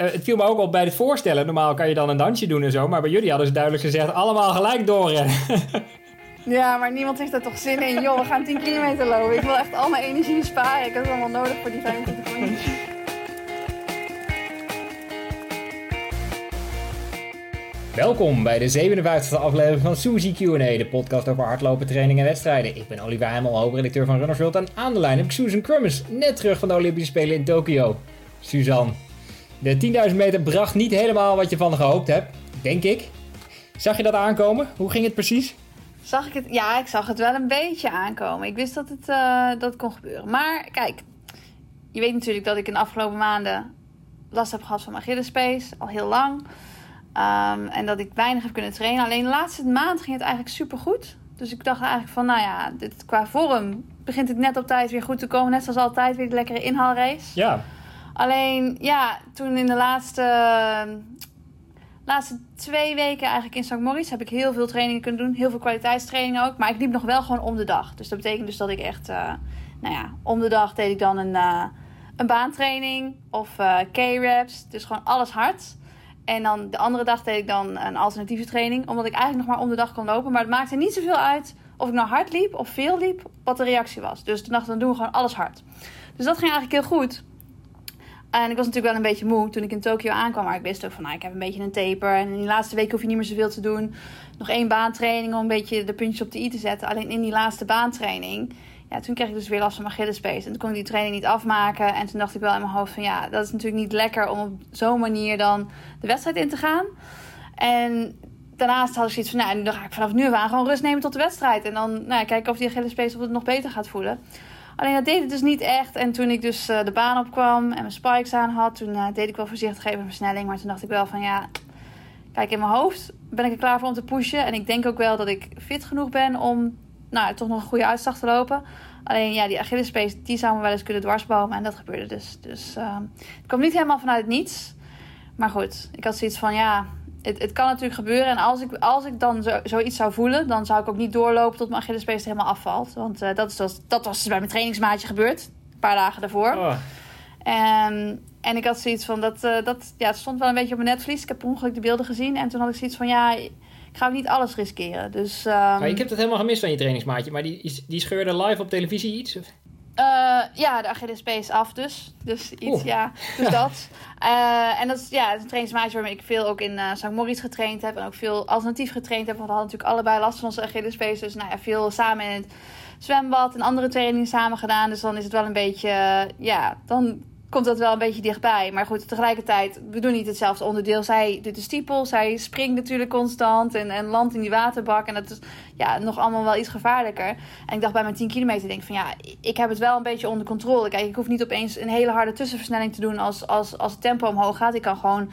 eh, het viel me ook op bij het voorstellen. Normaal kan je dan een dansje doen en zo. Maar bij jullie hadden ze duidelijk gezegd: allemaal gelijk doorrennen. Ja, maar niemand heeft er toch zin in. Joh, we gaan 10 kilometer lopen. Ik wil echt al mijn energie sparen. Ik heb het allemaal nodig voor die 25 rondjes. Welkom bij de 57e aflevering van Suzy Q&A, de podcast over hardlopen, training en wedstrijden. Ik ben Oliver Heimel, hoofdredacteur van Runners World en aan de lijn heb ik Susan Crummins, net terug van de Olympische Spelen in Tokio. Suzanne, de 10.000 meter bracht niet helemaal wat je van gehoopt hebt, denk ik. Zag je dat aankomen? Hoe ging het precies? Zag ik het? Ja, ik zag het wel een beetje aankomen. Ik wist dat het, uh, dat kon gebeuren. Maar kijk, je weet natuurlijk dat ik in de afgelopen maanden last heb gehad van mijn Achillespees, al heel lang. Um, en dat ik weinig heb kunnen trainen. Alleen de laatste maand ging het eigenlijk super goed. Dus ik dacht eigenlijk van, nou ja, dit, qua vorm begint het net op tijd weer goed te komen. Net zoals altijd weer de lekkere inhaalrace. Ja. Alleen, ja, toen in de laatste, laatste twee weken eigenlijk in St. Moritz heb ik heel veel trainingen kunnen doen. Heel veel kwaliteitstrainingen ook. Maar ik liep nog wel gewoon om de dag. Dus dat betekent dus dat ik echt, uh, nou ja, om de dag deed ik dan een, uh, een baantraining of uh, K-reps. Dus gewoon alles hard. En dan de andere dag deed ik dan een alternatieve training. Omdat ik eigenlijk nog maar om de dag kon lopen. Maar het maakte niet zoveel uit of ik nou hard liep of veel liep. Wat de reactie was. Dus toen dacht dan doen we gewoon alles hard. Dus dat ging eigenlijk heel goed. En ik was natuurlijk wel een beetje moe toen ik in Tokio aankwam. Maar ik wist ook van, nou, ik heb een beetje een taper. En in die laatste week hoef je niet meer zoveel te doen. Nog één baantraining om een beetje de puntjes op de i te zetten. Alleen in die laatste baantraining ja, toen kreeg ik dus weer last van mijn Achillespees. En toen kon ik die training niet afmaken. En toen dacht ik wel in mijn hoofd van ja, dat is natuurlijk niet lekker om op zo'n manier dan de wedstrijd in te gaan. En daarnaast had ik zoiets van, nou, dan ga ik vanaf nu aan gewoon rust nemen tot de wedstrijd. En dan nou, kijken of die Achillespees of het nog beter gaat voelen. Alleen dat deed het dus niet echt. En toen ik dus uh, de baan opkwam en mijn spikes aan had, toen uh, deed ik wel voorzichtig even een versnelling. Maar toen dacht ik wel van ja, kijk in mijn hoofd ben ik er klaar voor om te pushen. En ik denk ook wel dat ik fit genoeg ben om nou, toch nog een goede uitslag te lopen. Alleen ja, die Achillespees, die zou me wel eens kunnen dwarsbomen. En dat gebeurde dus. Dus uh, het kwam niet helemaal vanuit het niets. Maar goed, ik had zoiets van ja, het, het kan natuurlijk gebeuren. En als ik, als ik dan zo, zoiets zou voelen, dan zou ik ook niet doorlopen tot mijn Achillespees helemaal afvalt. Want uh, dat, is, dat, dat was dus bij mijn trainingsmaatje gebeurd. Een paar dagen daarvoor. Oh. En, en ik had zoiets van, dat, uh, dat ja, het stond wel een beetje op mijn netvlies. Ik heb per ongeluk de beelden gezien. En toen had ik zoiets van, ja, ik ga ook niet alles riskeren. Dus, um... maar ik heb het helemaal gemist van je trainingsmaatje. Maar die, die scheurde live op televisie iets? Of? Uh, ja, de Achillespees af dus. Dus iets, ja. Dus dat. Uh, en dat is, ja, is een trainingsmaatje waarmee ik veel ook in uh, St. Moritz getraind heb. En ook veel alternatief getraind heb. Want we hadden natuurlijk allebei last van onze Achillespees. Dus nou ja, veel samen in het zwembad en andere trainingen samen gedaan. Dus dan is het wel een beetje, ja, dan komt dat wel een beetje dichtbij. Maar goed, tegelijkertijd, we doen niet hetzelfde onderdeel. Zij doet de stiepel, zij springt natuurlijk constant en, en landt in die waterbak. En dat is ja, nog allemaal wel iets gevaarlijker. En ik dacht bij mijn 10 kilometer, denk van ja, ik heb het wel een beetje onder controle. Kijk, ik hoef niet opeens een hele harde tussenversnelling te doen als, als, als het tempo omhoog gaat. Ik kan gewoon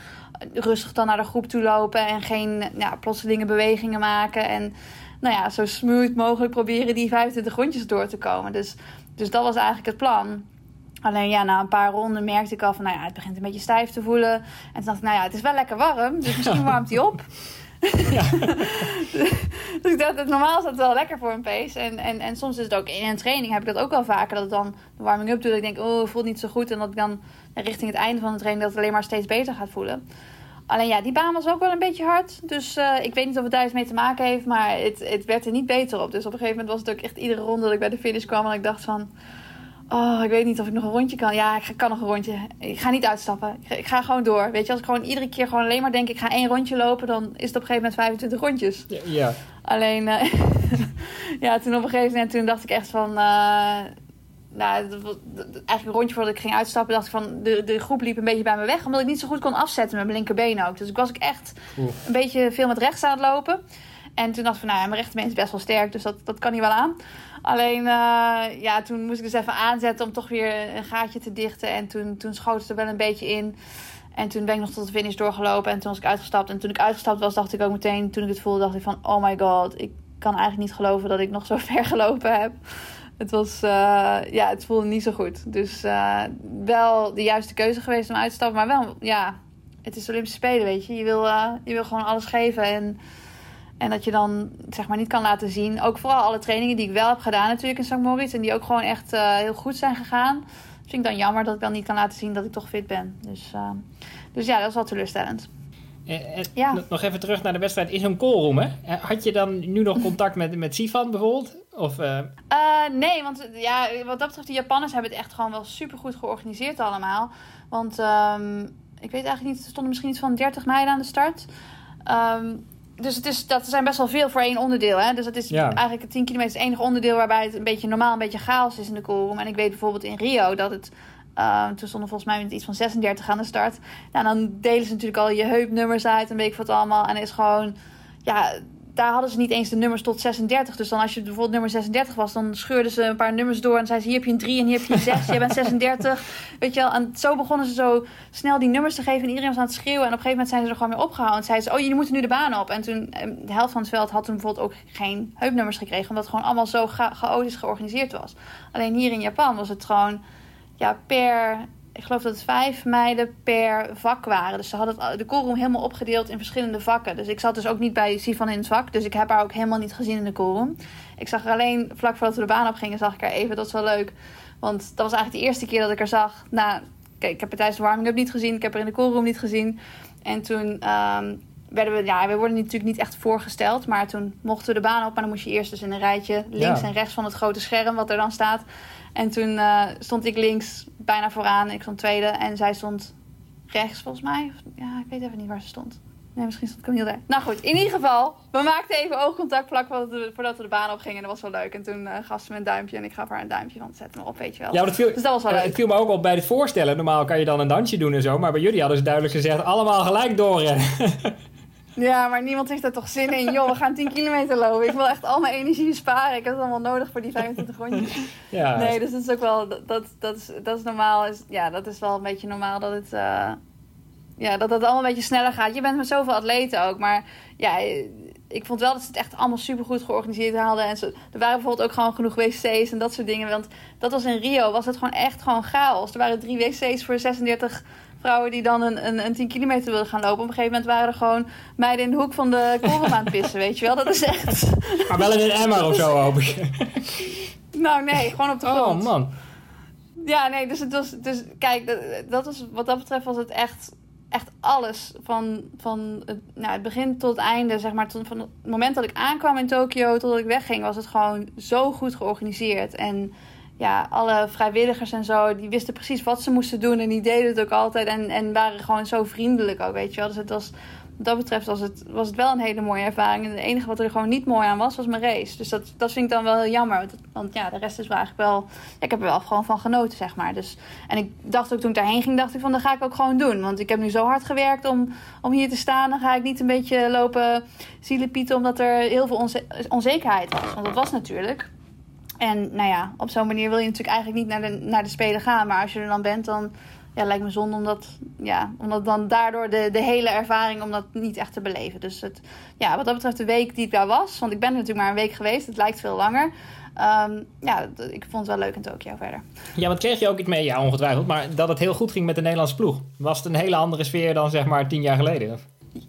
rustig dan naar de groep toe lopen en geen ja, plotselinge bewegingen maken. En nou ja, zo smooth mogelijk proberen die 25 rondjes door te komen. Dus, dus dat was eigenlijk het plan. Alleen ja, na een paar ronden merkte ik al van, nou ja, het begint een beetje stijf te voelen. En toen dacht ik, nou ja, het is wel lekker warm, dus misschien warmt hij op. Ja. dus ik dacht, normaal is dat wel lekker voor een pace. En, en, en soms is het ook in een training, heb ik dat ook wel vaker. Dat het dan de warming-up doe, dat ik denk, oh, het voelt niet zo goed. En dat ik dan richting het einde van de training, dat het alleen maar steeds beter gaat voelen. Alleen ja, die baan was ook wel een beetje hard. Dus uh, ik weet niet of het daar iets mee te maken heeft, maar het, het werd er niet beter op. Dus op een gegeven moment was het ook echt iedere ronde dat ik bij de finish kwam. En ik dacht van Oh, ik weet niet of ik nog een rondje kan. Ja, ik kan nog een rondje. Ik ga niet uitstappen. Ik ga, gewoon door. Weet je, als ik gewoon iedere keer gewoon alleen maar denk... ik ga één rondje lopen, dan is het op een gegeven moment 25 rondjes. Ja. ja. Alleen, uh, ja, toen op een gegeven moment toen dacht ik echt van... Uh, nou, eigenlijk een rondje voordat ik ging uitstappen, dacht ik van de, de groep liep een beetje bij me weg, omdat ik niet zo goed kon afzetten met mijn linkerbeen ook. Dus ik was ik echt Oef. een beetje veel met rechts aan het lopen. En toen dacht ik van, nou ja, mijn rechterbeen is best wel sterk, dus dat, dat kan niet wel aan. Alleen, uh, ja, toen moest ik dus even aanzetten om toch weer een gaatje te dichten. En toen, toen schoot het er wel een beetje in. En toen ben ik nog tot de finish doorgelopen en toen was ik uitgestapt. En toen ik uitgestapt was, dacht ik ook meteen, toen ik het voelde, dacht ik van, oh my god, ik kan eigenlijk niet geloven dat ik nog zo ver gelopen heb. Het was, uh, ja, het voelde niet zo goed. Dus uh, wel de juiste keuze geweest om uit te stappen. Maar wel, ja, het is Olympische Spelen, weet je. Je wil, je wil gewoon alles geven en... En dat je dan zeg maar niet kan laten zien. Ook vooral alle trainingen die ik wel heb gedaan natuurlijk in St. Moritz. En die ook gewoon echt uh, heel goed zijn gegaan. Dus vind ik dan jammer dat ik dan niet kan laten zien dat ik toch fit ben. Dus, uh, Dus ja, dat is wel teleurstellend. En, ja. Nog even terug naar de wedstrijd in zo'n callroom, hè? Had je dan nu nog contact met, met Sifan bijvoorbeeld? Of, uh... nee, want ja, wat dat betreft, de Japanners hebben het echt gewoon wel super goed georganiseerd allemaal. Want um, ik weet eigenlijk niet, er stonden misschien iets van 30 meiden aan de start. Um, dus het is, dat zijn best wel veel voor één onderdeel. Hè? Dus dat is eigenlijk het 10 kilometer het enige onderdeel waarbij het een beetje normaal, een beetje chaos is in de koolroom. En ik weet bijvoorbeeld in Rio dat het. Uh, toen stonden volgens mij met iets van 36 aan de start. Nou, dan delen ze natuurlijk al je heupnummers uit en weet ik wat allemaal. En is gewoon. Ja, daar hadden ze niet eens de nummers tot 36. Dus dan als je bijvoorbeeld nummer 36 was, dan scheurden ze een paar nummers door. En zeiden ze, hier heb je een 3 en hier heb je een 6. Jij bent 36. Weet je wel. En zo begonnen ze zo snel die nummers te geven. En iedereen was aan het schreeuwen. En op een gegeven moment zijn ze er gewoon mee opgehouden. En zeiden ze, oh, jullie moeten nu de baan op. En toen, ehm, de helft van het veld had toen bijvoorbeeld ook geen heupnummers gekregen. Omdat het gewoon allemaal zo chaotisch georganiseerd was. Alleen hier in Japan was het gewoon, ja, per ik geloof dat het vijf meiden per vak waren. Dus ze hadden de koolroom helemaal opgedeeld in verschillende vakken. Dus ik zat dus ook niet bij Sivan in het vak. Dus ik heb haar ook helemaal niet gezien in de koolroom. Ik zag er alleen vlak voordat we de baan op gingen, zag ik haar even. Dat is wel leuk. Want dat was eigenlijk de eerste keer dat ik haar zag. Nou, kijk, ik heb haar tijdens de warming-up niet gezien. Ik heb haar in de koolroom niet gezien. En toen um, werden we, ja, we worden natuurlijk niet echt voorgesteld. Maar toen mochten we de baan op. Maar dan moest je eerst dus in een rijtje links en rechts van het grote scherm wat er dan staat. En toen uh, stond ik links bijna vooraan. Ik stond tweede. En zij stond rechts volgens mij. Ja, ik weet even niet waar ze stond. Nee, misschien stond Camille daar. Nou goed, in ieder geval. We maakten even oogcontact vlak voordat we de baan op gingen. Dat was wel leuk. En toen uh, gaf ze me een duimpje. En ik gaf haar een duimpje. Want zet me op, weet je wel. Ja, dat viel, dus dat was wel leuk. Het viel me ook op bij het voorstellen. Normaal kan je dan een dansje doen en zo. Maar bij jullie hadden ze duidelijk gezegd... allemaal gelijk doorrennen. Ja, maar niemand heeft er toch zin in. Joh, we gaan 10 kilometer lopen. Ik wil echt al mijn energie sparen. Ik heb het allemaal nodig voor die 25 rondjes. Ja. Nee, dus dat is ook wel... Dat, dat, is, dat is normaal. Is, ja, dat is wel een beetje normaal dat het... Uh, ja, dat het allemaal een beetje sneller gaat. Je bent met zoveel atleten ook. Maar ja, ik vond wel dat ze het echt allemaal super goed georganiseerd hadden. En ze, er waren bijvoorbeeld ook gewoon genoeg wc's en dat soort dingen. Want dat was in Rio, was het gewoon echt gewoon chaos. Er waren drie wc's voor 36 vrouwen die dan een, een, een 10 kilometer wilden gaan lopen. Op een gegeven moment waren er gewoon meiden in de hoek van de koren aan het pissen, weet je wel. Dat is echt... Maar wel in een emmer of zo, hoop ik. Nou, nee, gewoon op de grond. Oh, man. Ja, nee, dus het was... Dus kijk, dat, dat was, wat dat betreft was het echt echt alles. Van, van het, nou, het begin tot het einde, zeg maar. Tot, van het moment dat ik aankwam in Tokio tot ik wegging, was het gewoon zo goed georganiseerd. En ja, alle vrijwilligers en zo, die wisten precies wat ze moesten doen. En die deden het ook altijd. En, en waren gewoon zo vriendelijk ook, weet je wel. Dus het was, wat dat betreft was het, was het wel een hele mooie ervaring. En het enige wat er gewoon niet mooi aan was, was mijn race. Dus dat, dat vind ik dan wel heel jammer. Want ja, de rest is wel eigenlijk wel... Ik heb er wel gewoon van genoten, zeg maar. Dus, en ik dacht ook toen ik daarheen ging, dacht ik van, dat ga ik ook gewoon doen. Want ik heb nu zo hard gewerkt om, om hier te staan. Dan ga ik niet een beetje lopen zielepieten, omdat er heel veel onzekerheid was. Want dat was natuurlijk... En nou ja, op zo'n manier wil je natuurlijk eigenlijk niet naar de, naar de Spelen gaan. Maar als je er dan bent, dan ja, lijkt me zonde omdat, ja, omdat dan daardoor de, de hele ervaring om dat niet echt te beleven. Dus het, ja, wat dat betreft de week die ik daar was, want ik ben er natuurlijk maar een week geweest, het lijkt veel langer. Um, ja, ik vond het wel leuk in Tokio verder. Ja, wat kreeg je ook iets mee? Ja, ongetwijfeld. Maar dat het heel goed ging met de Nederlandse ploeg. Was het een hele andere sfeer dan zeg maar tien jaar geleden?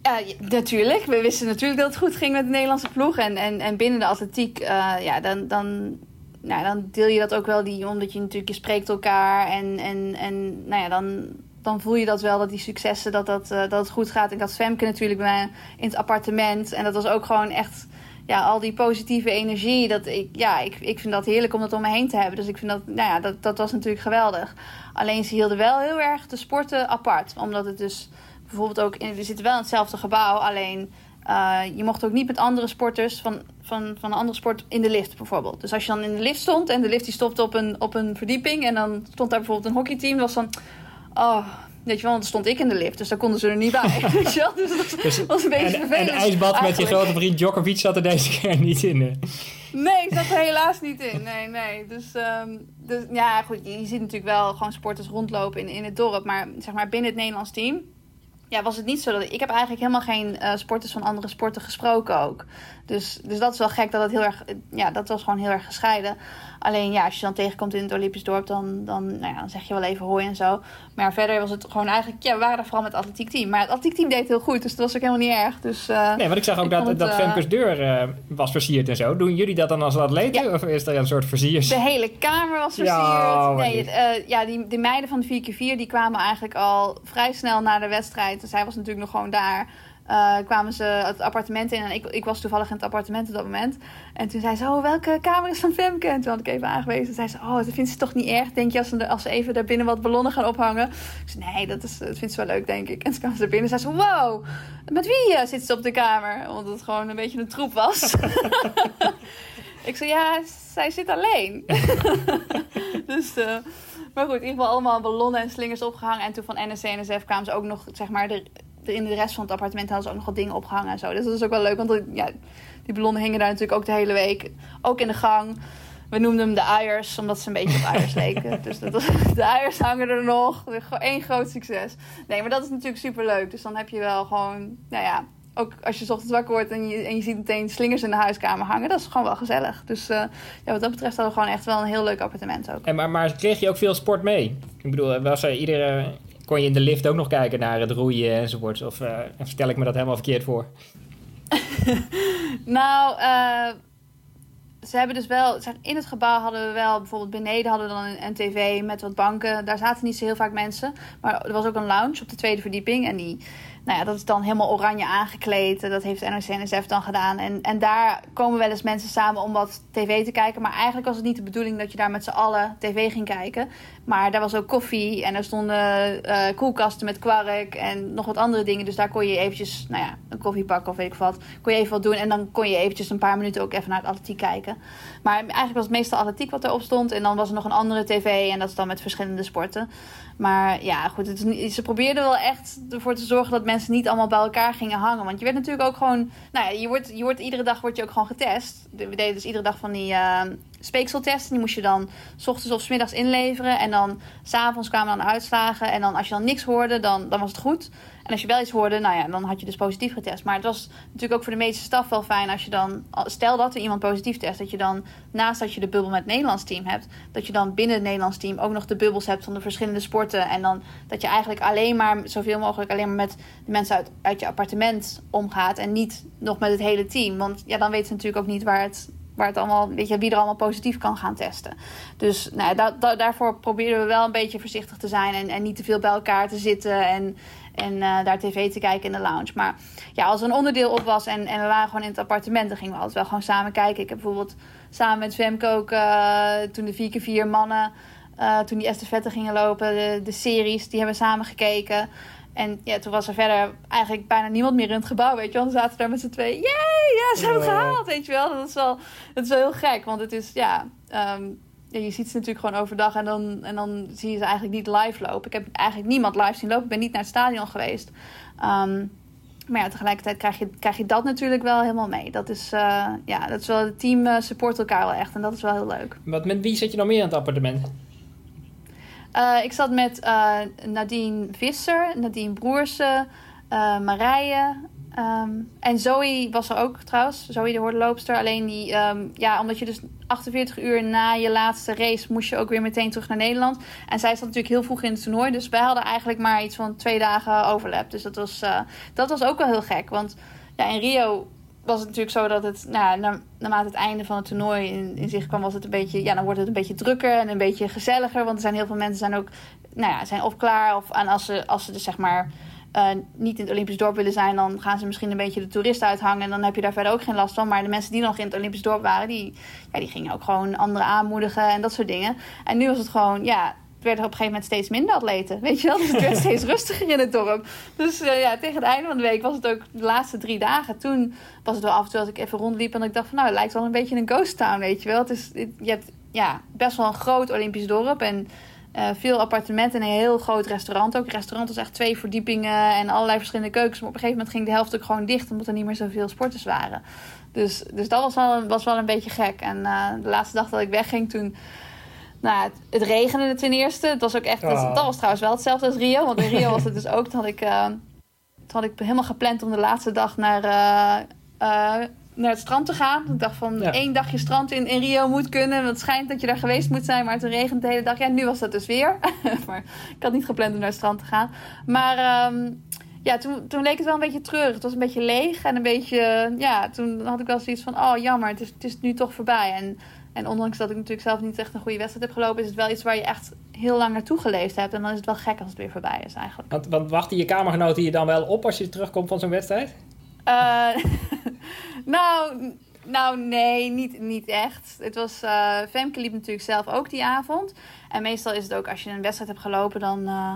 Ja, natuurlijk. We wisten natuurlijk dat het goed ging met de Nederlandse ploeg. En, en, en binnen de atletiek, uh, ja, dan, dan nou, dan deel je dat ook wel, die, omdat je natuurlijk, spreekt elkaar en, en, en nou ja, dan, dan voel je dat wel, dat die successen, dat, dat, uh, dat het goed gaat. Ik had Femke natuurlijk bij, in het appartement en dat was ook gewoon echt, ja, al die positieve energie. Dat ik, ja, ik, ik vind dat heerlijk om dat om me heen te hebben. Dus ik vind dat, nou ja, dat, dat was natuurlijk geweldig. Alleen ze hielden wel heel erg de sporten apart, omdat het dus bijvoorbeeld ook, in, we zitten wel in hetzelfde gebouw, alleen uh, je mocht ook niet met andere sporters van, van, van een andere sport in de lift bijvoorbeeld. Dus als je dan in de lift stond en de lift die stopte op een, op een verdieping en dan stond daar bijvoorbeeld een hockeyteam, was dan, oh, weet je wel, dan stond ik in de lift, dus daar konden ze er niet bij. weet je wel? Dus dat dus, was een beetje en, vervelend. En de ijsbad met je grote vriend Djokovic zat er deze keer niet in. Nee, ik zat er helaas niet in. Nee, nee. Dus, um, dus ja, goed, je, je ziet natuurlijk wel gewoon sporters rondlopen in, in het dorp, maar zeg maar binnen het Nederlands team ja, was het niet zo dat ik heb eigenlijk helemaal geen uh, sporters van andere sporten gesproken ook. Dus, dus dat is wel gek dat het heel erg, ja, dat was gewoon heel erg gescheiden. Alleen ja, als je dan tegenkomt in het Olympisch dorp, dan, dan, nou ja, dan zeg je wel even hoi en zo. Maar verder was het gewoon eigenlijk, ja, we waren er vooral met het atletiek team. Maar het atletiek team deed heel goed, dus dat was ook helemaal niet erg. Dus, uh, nee, want ik zag ook dat, dat Femke's deur uh, was versierd en zo. Doen jullie dat dan als atleten? Ja. Of is er een soort versiers? De hele kamer was versierd. Ja, nee, uh, ja die, die meiden van de 4x4 die kwamen eigenlijk al vrij snel na de wedstrijd. Zij was natuurlijk nog gewoon daar. Uh, kwamen ze het appartement in. En ik, ik was toevallig in het appartement op dat moment. En toen zei ze, oh, welke kamer is van Femke? En toen had ik even aangewezen. zei ze, oh, dat vindt ze toch niet erg, denk je, als ze, als ze even daar binnen wat ballonnen gaan ophangen? Ik zei, nee, dat, is, dat vindt ze wel leuk, denk ik. En toen kwam ze er binnen en zei ze, wow, met wie uh, zit ze op de kamer? Want het gewoon een beetje een troep was. ik zei, ja, zij zit alleen. dus... Uh, maar goed, in ieder geval allemaal ballonnen en slingers opgehangen. En toen van NSC en NSF kwamen ze ook nog, zeg maar, de, in de rest van het appartement hadden ze ook nog wat dingen opgehangen en zo. Dus dat is ook wel leuk, want ja, die ballonnen hingen daar natuurlijk ook de hele week. Ook in de gang. We noemden hem de eiers, omdat ze een beetje op eiers leken. Dus dat was, de eiers hangen er nog. Eén groot succes. Nee, maar dat is natuurlijk super leuk. Dus dan heb je wel gewoon, nou ja, ook als je ochtends wakker wordt en je, en je ziet meteen slingers in de huiskamer hangen, dat is gewoon wel gezellig. Dus uh, ja, wat dat betreft hadden we gewoon echt wel een heel leuk appartement ook. En maar, maar kreeg je ook veel sport mee? Ik bedoel, was er iedere, kon je in de lift ook nog kijken naar het roeien enzovoort? Of uh, stel ik me dat helemaal verkeerd voor? nou, uh, ze hebben dus wel, in het gebouw hadden we wel, bijvoorbeeld beneden hadden we dan een, tv met wat banken. Daar zaten niet zo heel vaak mensen. Maar er was ook een lounge op de tweede verdieping. En die, nou ja, dat is dan helemaal oranje aangekleed. Dat heeft NOC-NSF dan gedaan. En, en daar komen wel eens mensen samen om wat tv te kijken. Maar eigenlijk was het niet de bedoeling dat je daar met z'n allen tv ging kijken. Maar daar was ook koffie en er stonden uh, koelkasten met kwark en nog wat andere dingen. Dus daar kon je eventjes, nou ja, een koffie pakken of weet ik wat. Kon je even wat doen en dan kon je eventjes een paar minuten ook even naar het atletiek kijken. Maar eigenlijk was het meestal atletiek wat erop stond. En dan was er nog een andere tv en dat is dan met verschillende sporten. Maar ja, goed, het ze probeerden wel echt ervoor te zorgen dat mensen niet allemaal bij elkaar gingen hangen. Want je werd natuurlijk ook gewoon, nou ja, je wordt, je wordt iedere dag word je ook gewoon getest. We deden dus iedere dag van die uh, speekseltesten. Die moest je dan s ochtends of s middags inleveren. En dan s'avonds kwamen dan uitslagen. En dan als je dan niks hoorde, dan, dan was het goed. En als je wel iets hoorde, nou ja, dan had je dus positief getest. Maar het was natuurlijk ook voor de medische staf wel fijn als je dan, stel dat er iemand positief test, dat je dan naast dat je de bubbel met het Nederlands team hebt, dat je dan binnen het Nederlands team ook nog de bubbels hebt van de verschillende sporten. En dan dat je eigenlijk alleen maar, zoveel mogelijk alleen maar met de mensen uit, uit je appartement omgaat en niet nog met het hele team. Want ja, dan weten ze natuurlijk ook niet waar het waar het allemaal, weet je, wie er allemaal positief kan gaan testen. Dus nou, da, daarvoor proberen we wel een beetje voorzichtig te zijn en, en niet te veel bij elkaar te zitten en, en uh, daar tv te kijken in de lounge. Maar ja, als er een onderdeel op was en, en we waren gewoon in het appartement, dan gingen we altijd wel gewoon samen kijken. Ik heb bijvoorbeeld samen met Femke ook uh, toen de 4 keer 4 mannen, uh, toen die estafette gingen lopen, de, de series, die hebben we samen gekeken. En ja, toen was er verder eigenlijk bijna niemand meer in het gebouw, weet je wel. Dan zaten we daar met z'n tweeën, yay, ja, ze hebben het gehaald, weet je wel. Dat is wel, dat is wel heel gek, want het is, ja... Um, ja, je ziet ze natuurlijk gewoon overdag en dan, en dan zie je ze eigenlijk niet live lopen. Ik heb eigenlijk niemand live zien lopen. Ik ben niet naar het stadion geweest. Um, maar ja, tegelijkertijd krijg je, krijg je dat natuurlijk wel helemaal mee. Dat is, uh, ja, dat is wel, het team uh, support elkaar wel echt en dat is wel heel leuk. Wat, met wie zit je nog meer in het appartement? Uh, ik zat met Nadine Visser, Nadine Broersen, Marije, Um, en Zoe was er ook trouwens, Zoe de hordenloopster. Alleen die, um, ja, omdat je dus 48 uur na je laatste race moest je ook weer meteen terug naar Nederland. En zij zat natuurlijk heel vroeg in het toernooi. Dus wij hadden eigenlijk maar iets van twee dagen overlap. Dus dat was, uh, dat was ook wel heel gek. Want ja, in Rio was het natuurlijk zo dat het, nou, na, naarmate het einde van het toernooi in, in zicht kwam, was het een beetje, ja, dan wordt het een beetje drukker en een beetje gezelliger. Want er zijn heel veel mensen zijn ook, nou ja, zijn of klaar of en als ze, als ze dus zeg maar uh, niet in het Olympisch dorp willen zijn, dan gaan ze misschien een beetje de toeristen uithangen. En dan heb je daar verder ook geen last van. Maar de mensen die nog in het Olympisch dorp waren, die, ja, die gingen ook gewoon anderen aanmoedigen en dat soort dingen. En nu was het gewoon, ja, werden op een gegeven moment steeds minder atleten. Weet je wel? Dus het werd steeds rustiger in het dorp. Dus uh, ja, tegen het einde van de week was het ook de laatste drie dagen. Toen was het wel af en toe dat ik even rondliep en ik dacht van nou, het lijkt wel een beetje een ghost town, weet je wel. Het is, je hebt ja, best wel een groot Olympisch dorp en uh, veel appartementen en een heel groot restaurant ook. Het restaurant was echt twee verdiepingen en allerlei verschillende keukens. Maar op een gegeven moment ging de helft ook gewoon dicht, omdat er niet meer zoveel sporters waren. Dus, dus dat was wel, was wel een beetje gek. En uh, de laatste dag dat ik wegging, toen. Nou, het, het regende ten eerste. Het was ook echt. Oh. Dat, was trouwens wel hetzelfde als Rio. Want in Rio was het dus ook dat ik. Uh, toen had ik helemaal gepland om de laatste dag naar, naar het strand te gaan. Ik dacht van één dagje strand in, in Rio moet kunnen. Want het schijnt dat je daar geweest moet zijn, maar het regent de hele dag. Ja, nu was dat dus weer. maar ik had niet gepland om naar het strand te gaan. Maar ehm, ja, toen, toen leek het wel een beetje treurig. Het was een beetje leeg en een beetje... Ja, toen had ik wel zoiets van, oh jammer, het is, het is nu toch voorbij. En, en ondanks dat ik natuurlijk zelf niet echt een goede wedstrijd heb gelopen... is het wel iets waar je echt heel lang naartoe geleefd hebt. En dan is het wel gek als het weer voorbij is eigenlijk. Want, want wachten je kamergenoten je dan wel op als je terugkomt van zo'n wedstrijd? Uh, nou, nou, nee, niet, niet echt. Het was, uh, Femke liep natuurlijk zelf ook die avond. En meestal is het ook als je een wedstrijd hebt gelopen, dan... Uh,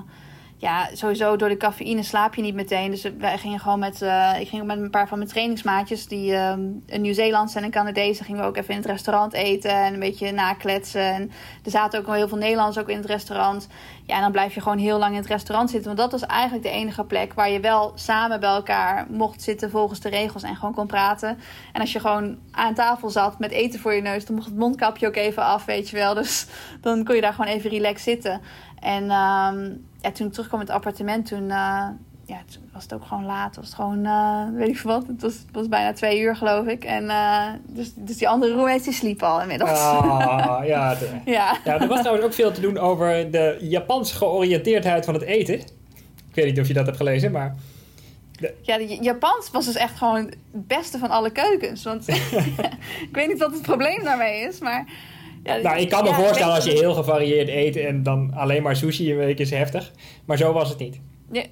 ja, sowieso door de cafeïne slaap je niet meteen. Dus wij gingen gewoon met, uh, ik ging met een paar van mijn trainingsmaatjes die een Nieuw-Zeelandse en een Canadese gingen we ook even in het restaurant eten en een beetje nakletsen. En er zaten ook wel heel veel Nederlanders ook in het restaurant. Ja, en dan blijf je gewoon heel lang in het restaurant zitten. Want dat was eigenlijk de enige plek waar je wel samen bij elkaar mocht zitten volgens de regels en gewoon kon praten. En als je gewoon aan tafel zat met eten voor je neus, dan mocht het mondkapje ook even af, weet je wel. Dus dan kon je daar gewoon even relaxed zitten. En um, ja, toen ik terugkwam in het appartement, toen, uh, ja, toen was het ook gewoon laat. Was het gewoon, uh, weet ik veel wat. Het was, het was bijna twee uur, geloof ik. En uh, dus, dus die andere roommates die sliepen al inmiddels. Ah, ja, de, ja. ja. Er was trouwens ook veel te doen over de Japanse georiënteerdheid van het eten. Ik weet niet of je dat hebt gelezen, maar... De... Ja, de Japans was dus echt gewoon het beste van alle keukens. Want ik weet niet wat het probleem daarmee is, maar... Ja, nou, ik kan me voorstellen als je heel gevarieerd eet en dan alleen maar sushi een week is heftig. Maar zo was het niet. Ja.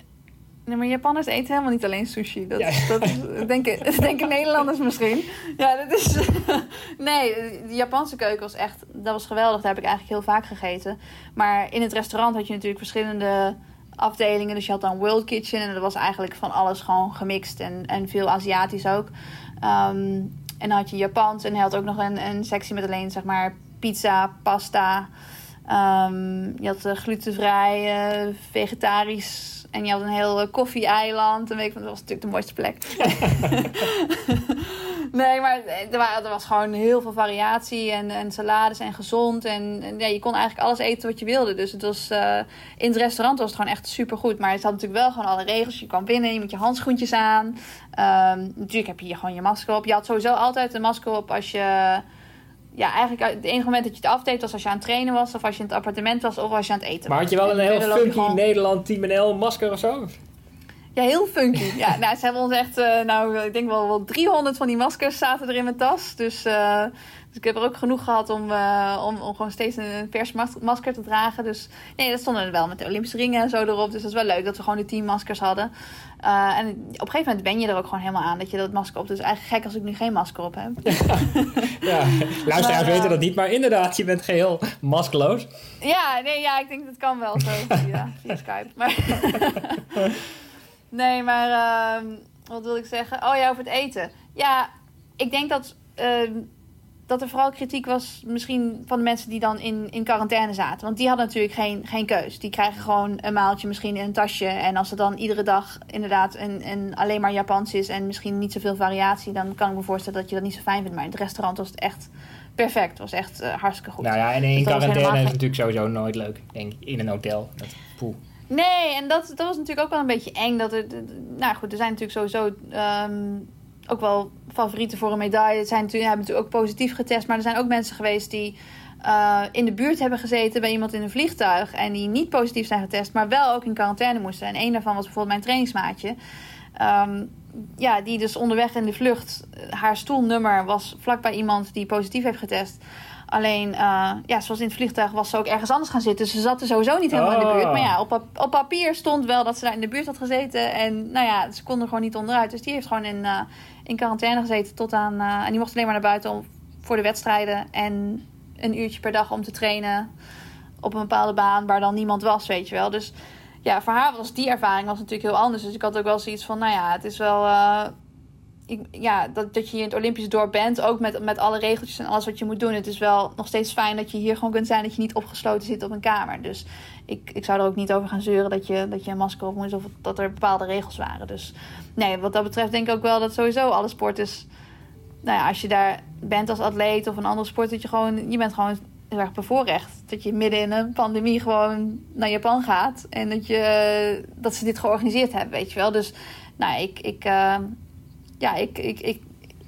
Nee, maar Japanners eten helemaal niet alleen sushi. Dat, dat denken, denken Nederlanders misschien. Ja, dat is... nee, de Japanse keuken was echt... Dat was geweldig. Daar heb ik eigenlijk heel vaak gegeten. Maar in het restaurant had je natuurlijk verschillende afdelingen. Dus je had dan World Kitchen. En dat was eigenlijk van alles gewoon gemixt. En, en veel Aziatisch ook. Um, en dan had je Japans. En hij had ook nog een, een sectie met alleen, zeg maar pizza, pasta. Um, je had uh, glutenvrij, uh, vegetarisch. En je had een heel uh, koffie-eiland. En weet ik, dat was natuurlijk de mooiste plek. nee, maar er, was gewoon heel veel variatie. En, en salades en gezond. En, je kon eigenlijk alles eten wat je wilde. Dus het was, in het restaurant was het gewoon echt super goed. Maar het had natuurlijk wel gewoon alle regels. Je kwam binnen, je moet je handschoentjes aan. Um, natuurlijk heb je hier gewoon je masker op. Je had sowieso altijd een masker op als je ja, eigenlijk het enige moment dat je het afdeed was als je aan het trainen was, of als je in het appartement was, of als je aan het eten was. Maar had je wel een heel funky gewoon... Nederland Team NL masker of zo? Ja, heel funky. ja, nou, ze hebben ons echt, uh, nou, ik denk wel, wel 300 van die maskers zaten er in mijn tas. Dus uh, dus ik heb er ook genoeg gehad om, uh, om, om gewoon steeds een vers masker te dragen. Dus nee, dat stonden er wel met de Olympische ringen en zo erop. Dus dat is wel leuk dat we gewoon de teammaskers hadden. Uh, en op een gegeven moment ben je er ook gewoon helemaal aan dat je dat masker op. Dus eigenlijk gek als ik nu geen masker op heb. ja, luisteraars weten dat niet, maar inderdaad, je bent geheel maskeloos. Ja, nee, ja, ik denk dat kan wel zo via, via Skype. Maar nee, maar uh, wat wil ik zeggen? Oh ja, over het eten. Ja, ik denk dat ehm, dat er vooral kritiek was misschien van de mensen die dan in, in quarantaine zaten. Want die hadden natuurlijk geen, geen keus. Die krijgen gewoon een maaltje misschien in een tasje. En als het dan iedere dag inderdaad een, een alleen maar Japans is en misschien niet zoveel variatie, dan kan ik me voorstellen dat je dat niet zo fijn vindt. Maar in het restaurant was het echt perfect. Het was echt uh, hartstikke goed. Nou ja, en in dus quarantaine is het natuurlijk sowieso nooit leuk, denk in een hotel. Dat, poeh. Nee, en dat, dat was natuurlijk ook wel een beetje eng. Dat er, nou goed, er zijn natuurlijk sowieso um, ook wel favorieten voor een medaille. Zijn natuurlijk, hebben natuurlijk ook positief getest. Maar er zijn ook mensen geweest die uh, in de buurt hebben gezeten bij iemand in een vliegtuig. En die niet positief zijn getest, maar wel ook in quarantaine moesten. En een daarvan was bijvoorbeeld mijn trainingsmaatje. Um, ja, die dus onderweg in de vlucht, haar stoelnummer was vlakbij iemand die positief heeft getest. Alleen, uh, ja, zoals in het vliegtuig was ze ook ergens anders gaan zitten. Dus ze zat er sowieso niet helemaal in de buurt. Maar ja, op, op papier stond wel dat ze daar in de buurt had gezeten. En nou ja, ze kon er gewoon niet onderuit. Dus die heeft gewoon in, uh, in quarantaine gezeten tot aan... Uh, en die mocht alleen maar naar buiten om, voor de wedstrijden. En een uurtje per dag om te trainen op een bepaalde baan waar dan niemand was, weet je wel. Dus ja, voor haar was die ervaring was natuurlijk heel anders. Dus ik had ook wel zoiets van, nou ja, het is wel ik, ja, dat, dat je in het Olympisch dorp bent. Ook met, met alle regeltjes en alles wat je moet doen. Het is wel nog steeds fijn dat je hier gewoon kunt zijn. Dat je niet opgesloten zit op een kamer. Dus ik, ik zou er ook niet over gaan zeuren dat je, dat je een masker op moet. Of dat er bepaalde regels waren. Dus nee, wat dat betreft denk ik ook wel dat sowieso alle sporters... Nou ja, als je daar bent als atleet of een andere sport... dat je gewoon... Je bent gewoon heel erg bevoorrecht. Dat je midden in een pandemie gewoon naar Japan gaat. En dat, je, dat ze dit georganiseerd hebben, weet je wel. Dus nou, ik, ik, uh, ja, ik, ik, ik,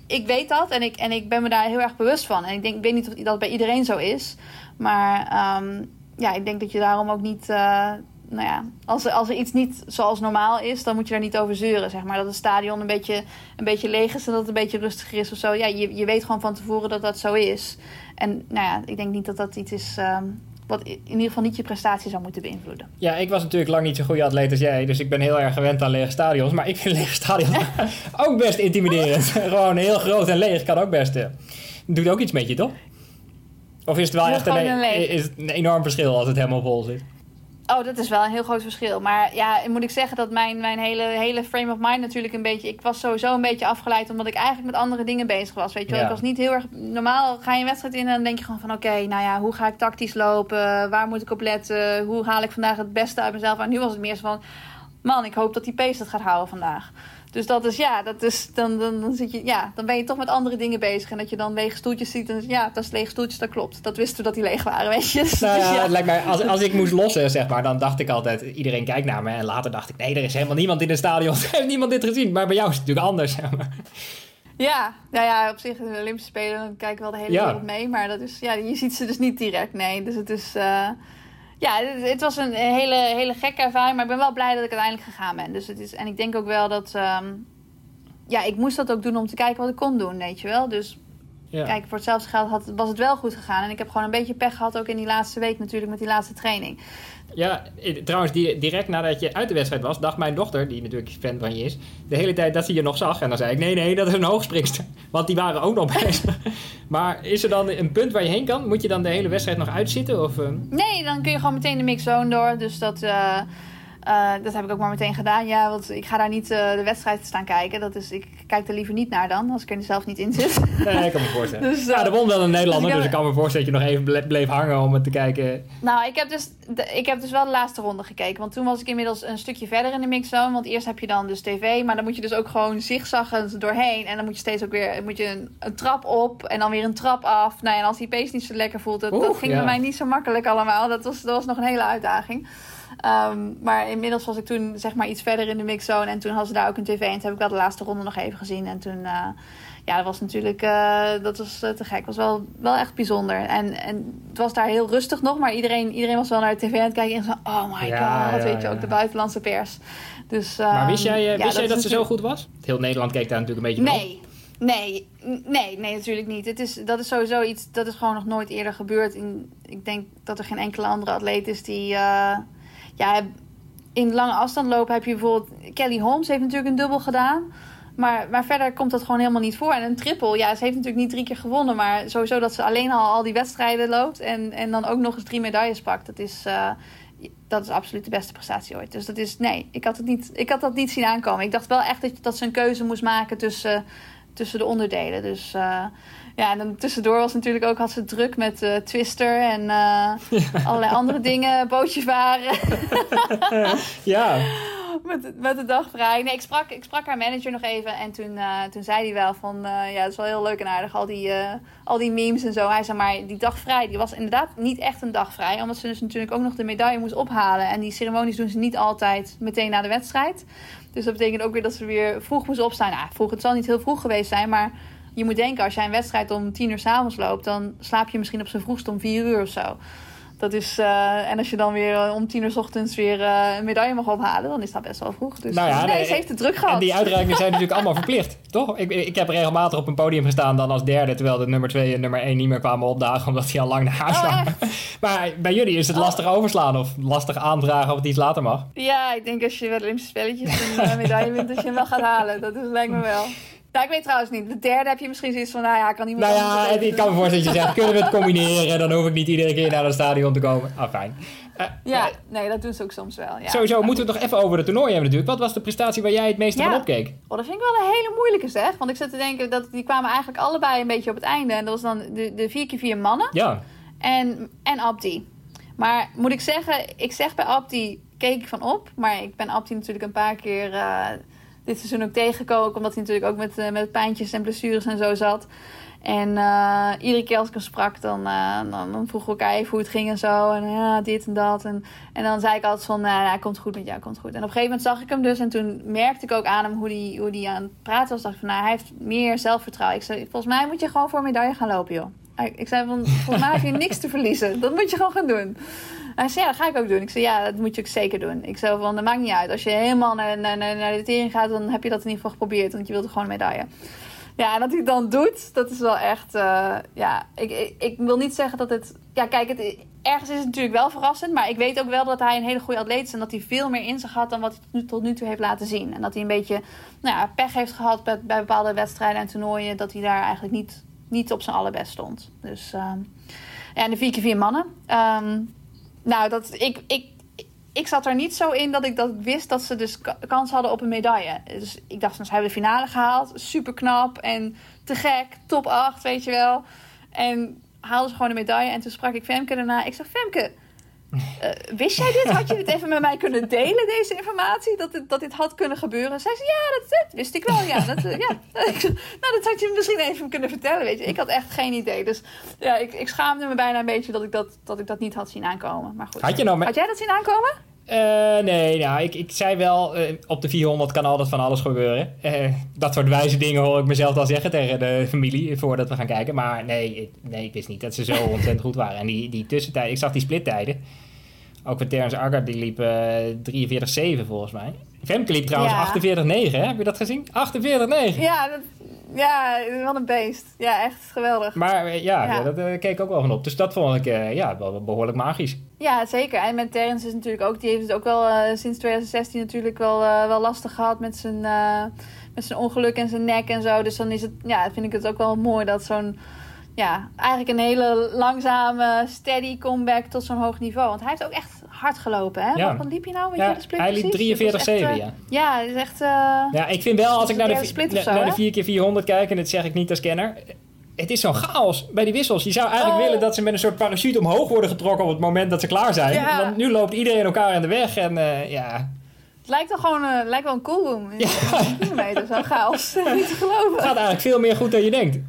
ik weet dat en ik, en ik ben me daar heel erg bewust van. En ik, denk, ik weet niet of dat bij iedereen zo is. Maar um, ja, ik denk dat je daarom ook niet... Uh, nou ja, als er, als er iets niet zoals normaal is, dan moet je daar niet over zeuren. Zeg maar. Dat het stadion een beetje, een beetje leeg is en dat het een beetje rustiger is of zo. Ja, je, je weet gewoon van tevoren dat dat zo is. En nou ja, ik denk niet dat dat iets is um, wat in ieder geval niet je prestatie zou moeten beïnvloeden. Ja, ik was natuurlijk lang niet zo'n goede atleet als jij, dus ik ben heel erg gewend aan lege stadions. Maar ik vind lege stadions ook best intimiderend. Gewoon heel groot en leeg kan ook best. Uh, doet ook iets met je, toch? Of is het wel echt een, een, is het een enorm verschil als het helemaal vol zit? Oh, dat is wel een heel groot verschil. Maar ja, moet ik zeggen dat mijn, mijn hele, hele frame of mind natuurlijk een beetje... Ik was sowieso een beetje afgeleid omdat ik eigenlijk met andere dingen bezig was. Weet je wel? Ja. Ik was niet heel erg... Normaal ga je een wedstrijd in en dan denk je gewoon van... Oké, okay, nou ja, hoe ga ik tactisch lopen? Waar moet ik op letten? Hoe haal ik vandaag het beste uit mezelf? En nu was het meer zo van... Man, ik hoop dat die pace dat gaat houden vandaag. Dus dat is ja, dat is, dan, dan, dan, zit je, ja, dan ben je toch met andere dingen bezig. En dat je dan lege stoeltjes ziet. En ja, dat is lege stoeltjes, dat klopt. Dat wisten we dat die leeg waren, weet je. Dus, nou ja, Het lijkt mij, als, als ik moest lossen, zeg maar, dan dacht ik altijd, iedereen kijkt naar me. En later dacht ik, nee, er is helemaal niemand in het stadion. heeft niemand dit gezien. Maar bij jou is het natuurlijk anders. Zeg maar. Ja, nou ja, op zich de Olympische Spelen dan kijken wel de hele ja. wereld mee. Maar dat is, ja, je ziet ze dus niet direct, nee. Dus het is... Uh, ja, het, het, was een hele, hele gekke ervaring. Maar ik ben wel blij dat ik uiteindelijk gegaan ben. Dus het is, en ik denk ook wel dat... Um, ja, ik moest dat ook doen om te kijken wat ik kon doen, weet je wel. Dus ja. kijk, voor hetzelfde geld had, was het wel goed gegaan. En ik heb gewoon een beetje pech gehad ook in die laatste week natuurlijk met die laatste training. Ja, trouwens, direct nadat je uit de wedstrijd was, dacht mijn dochter, die natuurlijk fan van je is, de hele tijd dat ze je nog zag. En dan zei ik: nee, nee, dat is een hoogspringster. Want die waren ook nog bezig. maar is er dan een punt waar je heen kan? Moet je dan de hele wedstrijd nog uitzitten? Of, uh... Nee, dan kun je gewoon meteen de mixzone door. Dus dat. Uh, uh, dat heb ik ook maar meteen gedaan. Ja, want ik ga daar niet uh, de wedstrijd staan kijken. Dat is, ik kijk er liever niet naar dan, als ik er zelf niet in zit. Nee, ik kan me voorstellen. dus, uh, ja, er won wel een Nederlander, dus ik, dus ik kan me voorstellen dat je nog even bleef hangen om het te kijken. Nou, ik heb, dus, de, ik heb dus wel de laatste ronde gekeken. Want toen was ik inmiddels een stukje verder in de mixzone. Want eerst heb je dan dus tv, maar dan moet je dus ook gewoon zigzaggend doorheen. En dan moet je steeds ook weer moet je een, een trap op en dan weer een trap af. Nou, en als die pace niet zo lekker voelt, dat, Oeh, dat ging ja. bij mij niet zo makkelijk allemaal. Dat was, dat was nog een hele uitdaging. Um, maar inmiddels was ik toen zeg maar iets verder in de mixzone. En toen hadden ze daar ook een tv. En toen heb ik wel de laatste ronde nog even gezien. En toen, uh, ja, dat was natuurlijk, uh, dat was uh, te gek. was wel, wel echt bijzonder. En, en het was daar heel rustig nog. Maar iedereen, iedereen was wel naar de tv aan het kijken. En zo, oh my ja, god, ja, weet je, ook de buitenlandse pers. Dus, um, maar wist jij, wist jij dat, dat ze zo goed was? Heel Nederland keek daar natuurlijk een beetje nee. Nee, nee, nee, natuurlijk niet. Het is, dat is sowieso iets, dat is gewoon nog nooit eerder gebeurd. In, ik denk dat er geen enkele andere atleet is die, ja, in lange afstand lopen heb je bijvoorbeeld... Kelly Holmes heeft natuurlijk een dubbel gedaan. Maar, maar verder komt dat gewoon helemaal niet voor. En een triple, ja, ze heeft natuurlijk niet drie keer gewonnen. Maar sowieso dat ze alleen al al die wedstrijden loopt. En, en dan ook nog eens drie medailles pakt. Dat is, uh, dat is absoluut de beste prestatie ooit. Dus dat is, nee, ik had, het niet, ik had dat niet zien aankomen. Ik dacht wel echt dat, dat ze een keuze moest maken tussen, tussen de onderdelen. Dus... Uh, ja, en dan tussendoor was natuurlijk ook, had ze druk met uh, Twister en uh, ja. allerlei andere dingen, bootjes varen. ja. Met, met de dag vrij. Nee, ik sprak, ik sprak haar manager nog even en toen, uh, toen zei hij wel van, ja, dat is wel heel leuk en aardig, al die, al die memes en zo. Hij zei maar, die dag vrij, die was inderdaad niet echt een dag vrij, omdat ze dus natuurlijk ook nog de medaille moest ophalen. En die ceremonies doen ze niet altijd meteen na de wedstrijd. Dus dat betekent ook weer dat ze weer vroeg moest opstaan. Nou, vroeg, het zal niet heel vroeg geweest zijn, maar je moet denken, als jij een wedstrijd om tien uur s'avonds loopt, dan slaap je misschien op zijn vroegst om vier uur of zo. Dat is, uh, en als je dan weer om tien uur s ochtends weer uh, een medaille mag ophalen, dan is dat best wel vroeg. Dus, nou ja, nee, nee, ze heeft het druk gehad. En die uitreikingen zijn natuurlijk allemaal verplicht, toch? Ik, ik heb regelmatig op een podium gestaan dan als derde, terwijl de nummer twee en nummer één niet meer kwamen opdagen, omdat die al lang naar huis waren. Oh, maar bij jullie is het lastig overslaan of lastig aandragen of het iets later mag? Ja, ik denk als je wel Olympische spelletjes een medaille wint, dat je hem wel gaat halen. Dat is, lijkt me wel. Ik weet trouwens niet. De derde heb je misschien zoiets van, nou ja, ik kan meer... Nou ja, ik kan me voorstellen dat je zegt, kunnen we het combineren? Dan hoef ik niet iedere keer naar het stadion te komen. Ah, fijn. Uh, ja, uh, nee, dat doen ze ook soms wel. Ja. Sowieso moeten we het nog even over de toernooi hebben natuurlijk. Wat was de prestatie waar jij het meeste ja. van opkeek? Oh, dat vind ik wel een hele moeilijke zeg. Want ik zit te denken, dat die kwamen eigenlijk allebei een beetje op het einde. En dat was dan de, de 4x4 mannen. Ja. En, en Abdi. Maar moet ik zeggen, ik zeg bij Abdi keek ik van op. Maar ik ben Abdi natuurlijk een paar keer... Uh, dit seizoen ook tegengekomen. Omdat hij natuurlijk ook met, met pijntjes en blessures en zo zat. En iedere keer als ik hem sprak, dan, dan, dan vroegen we elkaar even hoe het ging en zo. En ja, dit en dat. En, en dan zei ik altijd van, nou, ja, komt goed met jou, komt goed. En op een gegeven moment zag ik hem dus. En toen merkte ik ook aan hem hoe hij hoe die aan het praten was. dacht ik van, nou, hij heeft meer zelfvertrouwen. Ik zei, volgens mij moet je gewoon voor een medaille gaan lopen, joh. Ik zei van, volgens mij heb je niks te verliezen. Dat moet je gewoon gaan doen. Hij zei, ja, dat ga ik ook doen. Ik zei, ja, dat moet je ook zeker doen. Ik zei van, dat maakt niet uit. Als je helemaal naar, naar, naar de tering gaat, dan heb je dat in ieder geval geprobeerd. Want je wilt gewoon een medaille. Ja, en dat hij het dan doet, dat is wel echt... Uh, ja, ik, ik, wil niet zeggen dat het... Ja, kijk, het, ergens is het natuurlijk wel verrassend. Maar ik weet ook wel dat hij een hele goede atleet is. En dat hij veel meer in zich had dan wat hij tot nu toe heeft laten zien. En dat hij een beetje nou ja, pech heeft gehad bij, bepaalde wedstrijden en toernooien. Dat hij daar eigenlijk niet niet op zijn allerbest stond. Dus, uh, en de 4 keer 4 mannen. Um, nou, dat, ik, ik, ik zat er niet zo in dat ik dat wist dat ze dus kans hadden op een medaille. Dus ik dacht, ze hebben de finale gehaald. Super knap en te gek. Top 8, weet je wel. En haalden ze gewoon een medaille. En toen sprak ik Femke daarna. Ik zei, Femke, uh, wist jij dit? Had je dit even met mij kunnen delen, deze informatie? Dat dit, dat dit had kunnen gebeuren? Zij zei, ja, dat, dat wist ik wel. Ja, dat, uh, ja. nou, dat had je misschien even kunnen vertellen, weet je. Ik had echt geen idee. Dus ja, ik, ik schaamde me bijna een beetje dat ik dat, dat ik dat niet had zien aankomen. Maar goed. Had, je nou met... had jij dat zien aankomen? Uh, nee, nou, ik, ik zei wel, uh, op de 400 kan altijd van alles gebeuren. Uh, dat soort wijze dingen hoor ik mezelf al zeggen tegen de familie voordat we gaan kijken. Maar nee, ik, nee, ik wist niet dat ze zo ontzettend goed waren. En die, die tussentijd, ik zag die splittijden. Ook voor Terence Agar, die liep uh, 43-7 volgens mij. Femke liep trouwens ja. 48-9, hè? Heb je dat gezien? 48-9! Ja, dat, ja, wat een beest. Ja, echt geweldig. Maar uh, ja, ja. daar uh, keek ik ook wel van op. Dus dat vond ik uh, ja, wel behoorlijk magisch. Ja, zeker. En met Terence is natuurlijk ook... Die heeft het ook wel sinds 2016 natuurlijk wel, wel lastig gehad met zijn, met zijn ongeluk en zijn nek en zo. Dus dan is het... Ja, vind ik het ook wel mooi dat zo'n ja, eigenlijk een hele langzame, steady comeback tot zo'n hoog niveau. Want hij heeft ook echt hard gelopen, hè? Ja. Wat liep hij nou? Weet ja, je de split hij liep 43 7 uh, ja. Ja, het is echt... Uh, ja, ik vind wel, als ik naar de, zo, naar de 4 keer 400 kijk, en dat zeg ik niet als kenner... Het is zo'n chaos bij die wissels. Je zou eigenlijk oh. willen dat ze met een soort parachute omhoog worden getrokken op het moment dat ze klaar zijn. Ja. Want nu loopt iedereen elkaar in de weg en uh, ja... Het lijkt wel gewoon lijkt wel een coolroom. Ja. kilometer, zo'n chaos. niet te geloven. Het gaat eigenlijk veel meer goed dan je denkt.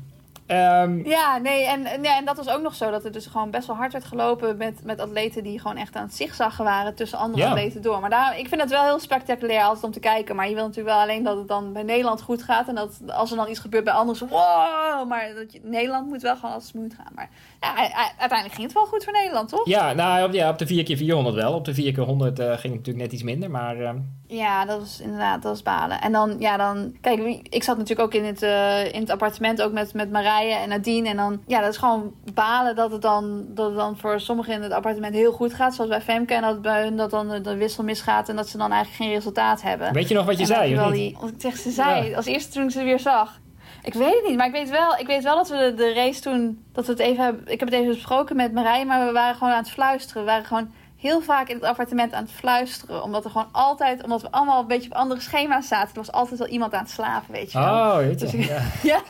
Um, ja, nee, en, ja, en dat was ook nog zo. Dat er dus gewoon best wel hard werd gelopen met, met atleten die gewoon echt aan het zigzaggen waren tussen andere atleten door. Maar daar, ik vind het wel heel spectaculair altijd om te kijken. Maar je wil natuurlijk wel alleen dat het dan bij Nederland goed gaat. En dat als er dan iets gebeurt bij anderen, wow! Maar dat je, Nederland moet wel gewoon als smooth gaan. Maar ja, uiteindelijk ging het wel goed voor Nederland, toch? Ja, nou, ja op de 4 keer 400 wel. Op de 4 keer 100 uh, ging het natuurlijk net iets minder. Maar uh, ja, dat was inderdaad, dat was balen. En dan, ja, dan, kijk, ik zat natuurlijk ook in het, uh, in het appartement, ook met, met Marije en Nadine. En dan, ja, dat is gewoon balen dat het dan, dat het dan voor sommigen in het appartement heel goed gaat, zoals bij Femke. En dat bij hun dat dan de wissel misgaat en dat ze dan eigenlijk geen resultaat hebben. Weet je nog wat je zei? Je wel die, wat ik zeg, ze zei, ja. als eerste toen ik ze weer zag. Ik weet het niet, maar ik weet wel, ik weet wel dat we de, de race toen, dat we het even hebben, ik heb het even besproken met Marije, maar we waren gewoon aan het fluisteren. We waren gewoon heel vaak in het appartement aan het fluisteren. Omdat er gewoon altijd, omdat we allemaal een beetje op andere schema's zaten. Er was altijd wel iemand aan het slapen, weet je wel. Oh, weet je. Dus, ja. ja.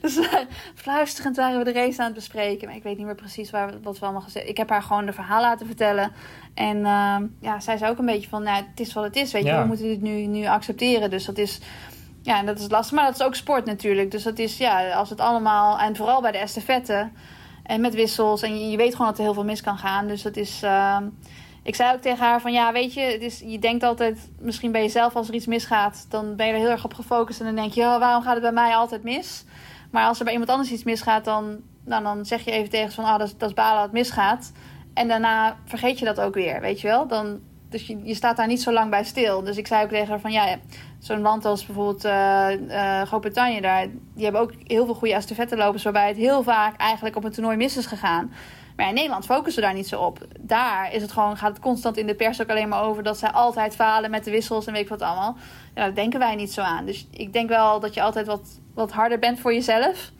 dus uh, fluisterend waren we de race aan het bespreken. Maar ik weet niet meer precies waar, wat we allemaal gezegd Ik heb haar gewoon de verhaal laten vertellen. En uh, ja, zij zei ook een beetje van, nou, het is wat het is, weet je. Ja. We moeten dit nu, nu accepteren. Dus dat is... Ja, dat is lastig. Maar dat is ook sport natuurlijk. Dus dat is, ja, als het allemaal... En vooral bij de estafette... En met wissels. En je, weet gewoon dat er heel veel mis kan gaan. Dus dat is. Uh, ik zei ook tegen haar van ja, weet je, het is, je denkt altijd misschien bij jezelf als er iets misgaat, dan ben je er heel erg op gefocust en dan denk je, oh, waarom gaat het bij mij altijd mis? Maar als er bij iemand anders iets misgaat, dan, nou, dan zeg je even tegen van, ah, oh, dat, dat is balen dat het misgaat. En daarna vergeet je dat ook weer, weet je wel? Dan, dus je, je staat daar niet zo lang bij stil. Dus ik zei ook tegen haar van ja, zo'n land als bijvoorbeeld uh, uh, Groot-Brittannië, daar, die hebben ook heel veel goede estafettelopers waarbij het heel vaak eigenlijk op een toernooi mis is gegaan. Maar in Nederland focussen we daar niet zo op. Daar is het gewoon, gaat het constant in de pers ook alleen maar over dat zij altijd falen met de wissels en weet ik wat allemaal. Ja, daar denken wij niet zo aan. Dus ik denk wel dat je altijd wat, wat harder bent voor jezelf.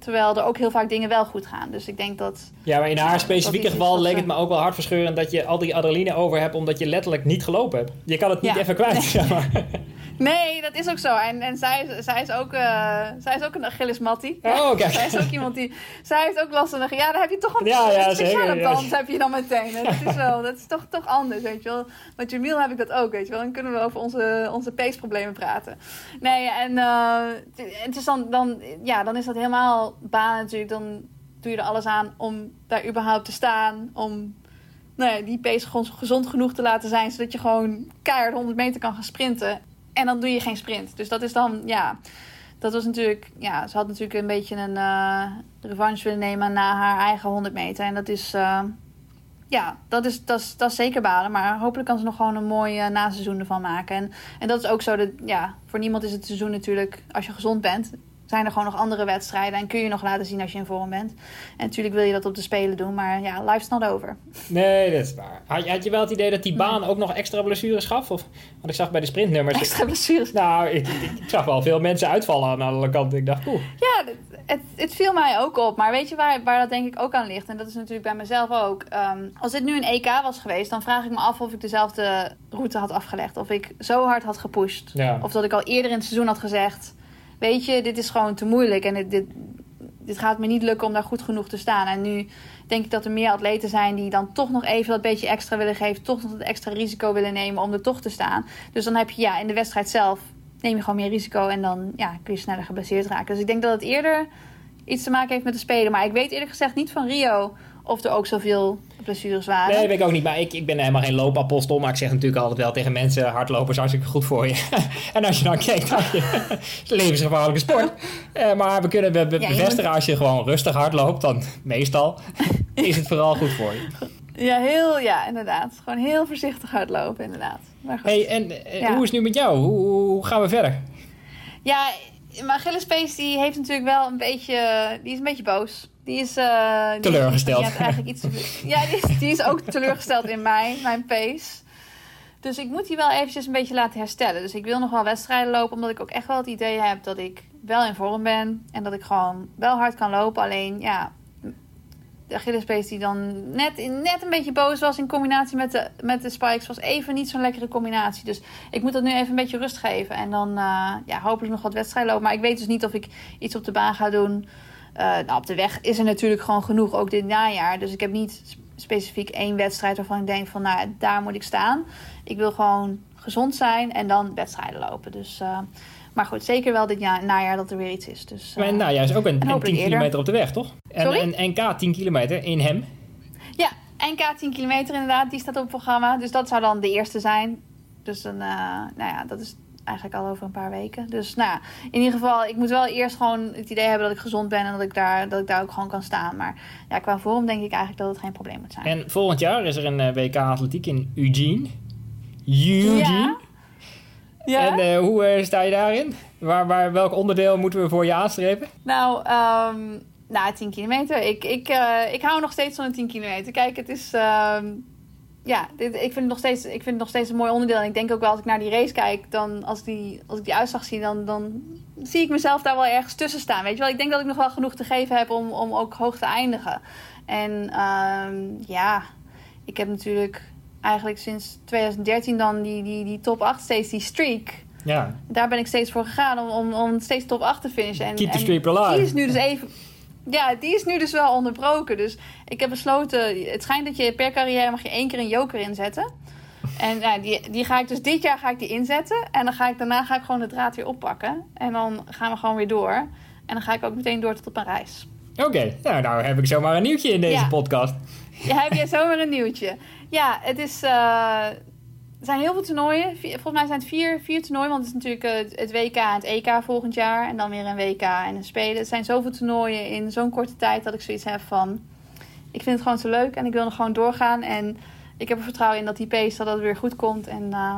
Terwijl er ook heel vaak dingen wel goed gaan. Dus ik denk dat. Ja, maar in haar specifieke geval leek het me ook wel hartverscheurend dat je al die adrenaline over hebt. omdat je letterlijk niet gelopen hebt. Je kan het niet even kwijt, zeg maar. Nee, dat is ook zo. En, en zij, zij, is ook, uh, zij is ook een Achillesmattie. Oh, kijk. zij is ook iemand die... Zij heeft ook last van een... Ja, daar heb je toch een ja, ja, speciale band heb je dan meteen. Dat is wel... Dat is toch, toch anders, weet je wel. Met Jamil heb ik dat ook, weet je wel. Dan kunnen we over onze, onze peesproblemen praten. Nee, en uh, het is dan, dan... Ja, dan is dat helemaal baan natuurlijk. Dan doe je er alles aan om daar überhaupt te staan. Om nou ja, die pace gezond genoeg te laten zijn. Zodat je gewoon keihard 100 meter kan gaan sprinten. En dan doe je geen sprint. Dus dat is dan, ja. Dat was natuurlijk, ja, ze had natuurlijk een beetje een uh, revanche willen nemen na haar eigen 100 meter. En dat is, uh, ja, dat is, dat, is, dat is zeker balen. Maar hopelijk kan ze nog gewoon een mooi uh, naseizoen ervan maken. En, en dat is ook zo, dat, ja, voor niemand is het seizoen natuurlijk, als je gezond bent, zijn er gewoon nog andere wedstrijden en kun je nog laten zien als je in vorm bent. En natuurlijk wil je dat op de Spelen doen, maar ja, life's not over. Nee, dat is waar. Had, had je wel het idee dat die baan ook nog extra blessures gaf? Of, want ik zag bij de sprintnummers... Extra blessures? Nou, ik, ik, zag wel veel mensen uitvallen aan alle kanten. Ik dacht, oeh. Ja, het, het, viel mij ook op. Maar weet je waar, waar dat denk ik ook aan ligt? En dat is natuurlijk bij mezelf ook. Ehm, als dit nu een EK was geweest, dan vraag ik me af of ik dezelfde route had afgelegd. Of ik zo hard had gepusht. Of dat ik al eerder in het seizoen had gezegd weet je, dit is gewoon te moeilijk. En dit, dit, gaat me niet lukken om daar goed genoeg te staan. En nu denk ik dat er meer atleten zijn die dan toch nog even dat beetje extra willen geven. Toch nog het extra risico willen nemen om er toch te staan. Dus dan heb je ja, in de wedstrijd zelf neem je gewoon meer risico. En dan ja, kun je sneller geblesseerd raken. Dus ik denk dat het eerder iets te maken heeft met de Spelen. Maar ik weet eerlijk gezegd niet van Rio of er ook zoveel blessures waren. Nee, dat weet ik ook niet. Maar ik, ik ben helemaal geen loopapostel. Maar ik zeg natuurlijk altijd wel tegen mensen... hardlopen is hartstikke goed voor je. en als je dan kijkt, dan je levensgevaarlijke sport. Uh, maar we kunnen be bevestigen... als je gewoon rustig hardloopt... dan meestal is het vooral goed voor je. Ja, heel, ja, inderdaad. Gewoon heel voorzichtig hardlopen, inderdaad. Maar goed. Hey, en uh, hoe is het nu met jou? Hoe, hoe gaan we verder? Ja, maar Gillespace die heeft natuurlijk wel een beetje... Die is een beetje boos. Die is... Uh, die teleurgesteld. Is, eigenlijk iets ja, die is, die is ook teleurgesteld in mij, mijn pace. Dus ik moet die wel eventjes een beetje laten herstellen. Dus ik wil nog wel wedstrijden lopen, omdat ik ook echt wel het idee heb dat ik wel in vorm ben. En dat ik gewoon wel hard kan lopen. Alleen, ja, de Achillespees die dan net, net een beetje boos was in combinatie met de, met de spikes, was even niet zo'n lekkere combinatie. Dus ik moet dat nu even een beetje rust geven. En dan uh, ja, hopelijk nog wat wedstrijden lopen. Maar ik weet dus niet of ik iets op de baan ga doen. Uh, nou, op de weg is er natuurlijk gewoon genoeg, ook dit najaar. Dus ik heb niet specifiek één wedstrijd waarvan ik denk van, nou, daar moet ik staan. Ik wil gewoon gezond zijn en dan wedstrijden lopen. Dus, uh, maar goed, zeker wel dit jaar, najaar dat er weer iets is. Dus, uh, maar najaar is ook een, een 10 kilometer op de weg, toch? En, een NK 10 kilometer in hem. Ja, NK 10 kilometer inderdaad, die staat op het programma. Dus dat zou dan de eerste zijn. Dus dan, nou ja, dat is eigenlijk al over een paar weken. Dus nou in ieder geval, ik moet wel eerst gewoon het idee hebben dat ik gezond ben en dat ik daar, dat ik daar ook gewoon kan staan. Maar ja, qua vorm denk ik eigenlijk dat het geen probleem moet zijn. En volgend jaar is er een uh, WK atletiek in Eugene. Eugene. Ja. ja. En uh, hoe uh, sta je daarin? Waar, waar, welk onderdeel moeten we voor je aanstrepen? Nou, um, nou 10 kilometer. Ik, ik, ik hou nog steeds van een 10 kilometer. Kijk, het is ja, dit, ik, vind het nog steeds, ik vind het nog steeds een mooi onderdeel. En ik denk ook wel als ik naar die race kijk, dan als, die, als ik die uitslag zie, dan, dan zie ik mezelf daar wel ergens tussen staan. Weet je wel, ik denk dat ik nog wel genoeg te geven heb om, om ook hoog te eindigen. En um, ja, ik heb natuurlijk eigenlijk sinds 2013 dan die, die, die top 8 steeds die streak. Ja. Daar ben ik steeds voor gegaan om, om, om steeds top 8 te finishen. En, Keep the streak alive. Die is nu dus even ja, die is nu dus wel onderbroken. Dus ik heb besloten, het schijnt dat je per carrière mag je één keer een joker inzetten. En ja, die, die ga ik dus dit jaar ga ik die inzetten. En dan ga ik daarna ga ik gewoon de draad weer oppakken. En dan gaan we gewoon weer door. En dan ga ik ook meteen door tot op mijn reis. Oké, nou, nou heb ik zomaar een nieuwtje in deze Ja. podcast. Ja, heb je zomaar een nieuwtje. Ja, het is... eh, er zijn heel veel toernooien. Volgens mij zijn het vier, vier toernooien. Want het is natuurlijk eh, het WK en het EK volgend jaar. En dan weer een WK en een Spelen. Het zijn zoveel toernooien in zo'n korte tijd dat ik zoiets heb van... Ik vind het gewoon te leuk en ik wil nog gewoon doorgaan. En ik heb er vertrouwen in dat die pace dat het weer goed komt. En eh,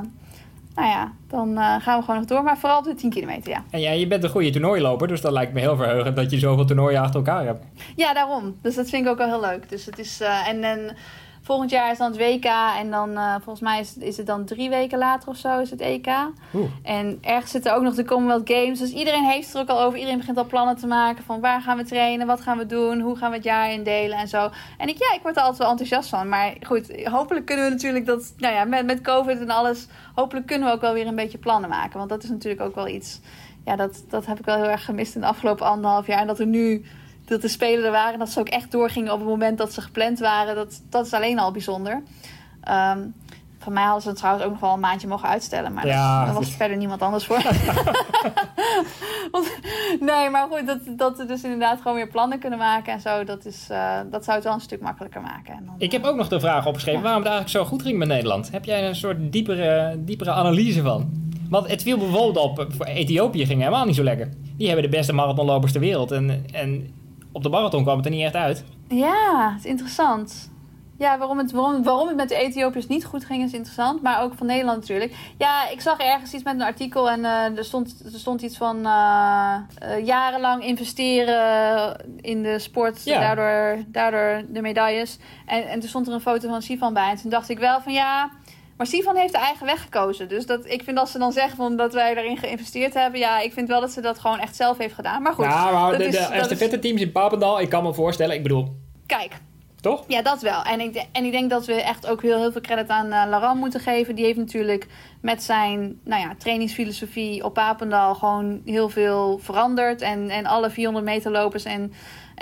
nou ja, dan eh, gaan we gewoon nog door. Maar vooral op de 10 kilometer, ja. En ja, je bent een goede toernooiloper, dus dat lijkt me heel verheugend dat je zoveel toernooien achter elkaar hebt. Ja, daarom. Dus dat vind ik ook wel heel leuk. Dus het is... en, en volgend jaar is dan het WK. En dan eh, volgens mij is, is het dan drie weken later of zo is het EK. Oeh. En ergens zitten ook nog de Commonwealth Games. Dus iedereen heeft het er ook al over. Iedereen begint al plannen te maken van waar gaan we trainen, wat gaan we doen, hoe gaan we het jaar indelen en zo. En ik, ja, ik word er altijd wel enthousiast van. Maar goed, hopelijk kunnen we natuurlijk dat, nou ja, met, met COVID en alles, hopelijk kunnen we ook wel weer een beetje plannen maken. Want dat is natuurlijk ook wel iets, ja, dat, dat heb ik wel heel erg gemist in de afgelopen anderhalf jaar. En dat er nu, dat de spelen er waren, dat ze ook echt doorgingen op het moment dat ze gepland waren. Dat, dat is alleen al bijzonder. Ehm, van mij hadden ze het trouwens ook nog wel een maandje mogen uitstellen. Maar Ja, daar was er is- verder niemand anders voor. Want- nee, maar goed, dat, dat we dus inderdaad gewoon weer plannen kunnen maken en zo. Dat, is, eh, dat zou het wel een stuk makkelijker maken. En dan, Ik heb ook nog de vraag opgeschreven Ja. waarom het eigenlijk zo goed ging met Nederland. Heb jij een soort diepere, diepere analyse van? Want het viel bijvoorbeeld op, voor Ethiopië ging helemaal niet zo lekker. Die hebben de beste marathonlopers ter wereld. En, en op de marathon kwam het er niet echt uit. Ja, het is interessant. Ja, waarom het, waarom, waarom het met de Ethiopiërs niet goed ging is interessant. Maar ook van Nederland natuurlijk. Ja, ik zag ergens iets met een artikel en eh, er, stond, er stond iets van eh, eh, jarenlang investeren in de sport. Ja. Daardoor, daardoor de medailles. En, en toen stond er een foto van Sivan bij. En toen dacht ik wel van ja... Maar Sivan heeft de eigen weg gekozen. Dus dat, ik vind als ze dan zeggen van dat wij erin geïnvesteerd hebben... Ja, ik vind wel dat ze dat gewoon echt zelf heeft gedaan. Maar goed, ja, maar dat de, is- de dat estafette teams in Papendal, ik kan me voorstellen, ik bedoel, kijk... toch? Ja, dat wel. En ik, en ik denk dat we echt ook heel, heel veel credit aan eh, Laurent moeten geven. Die heeft natuurlijk met zijn nou ja, trainingsfilosofie op Papendal gewoon heel veel veranderd. En, en alle 400 meter lopers en,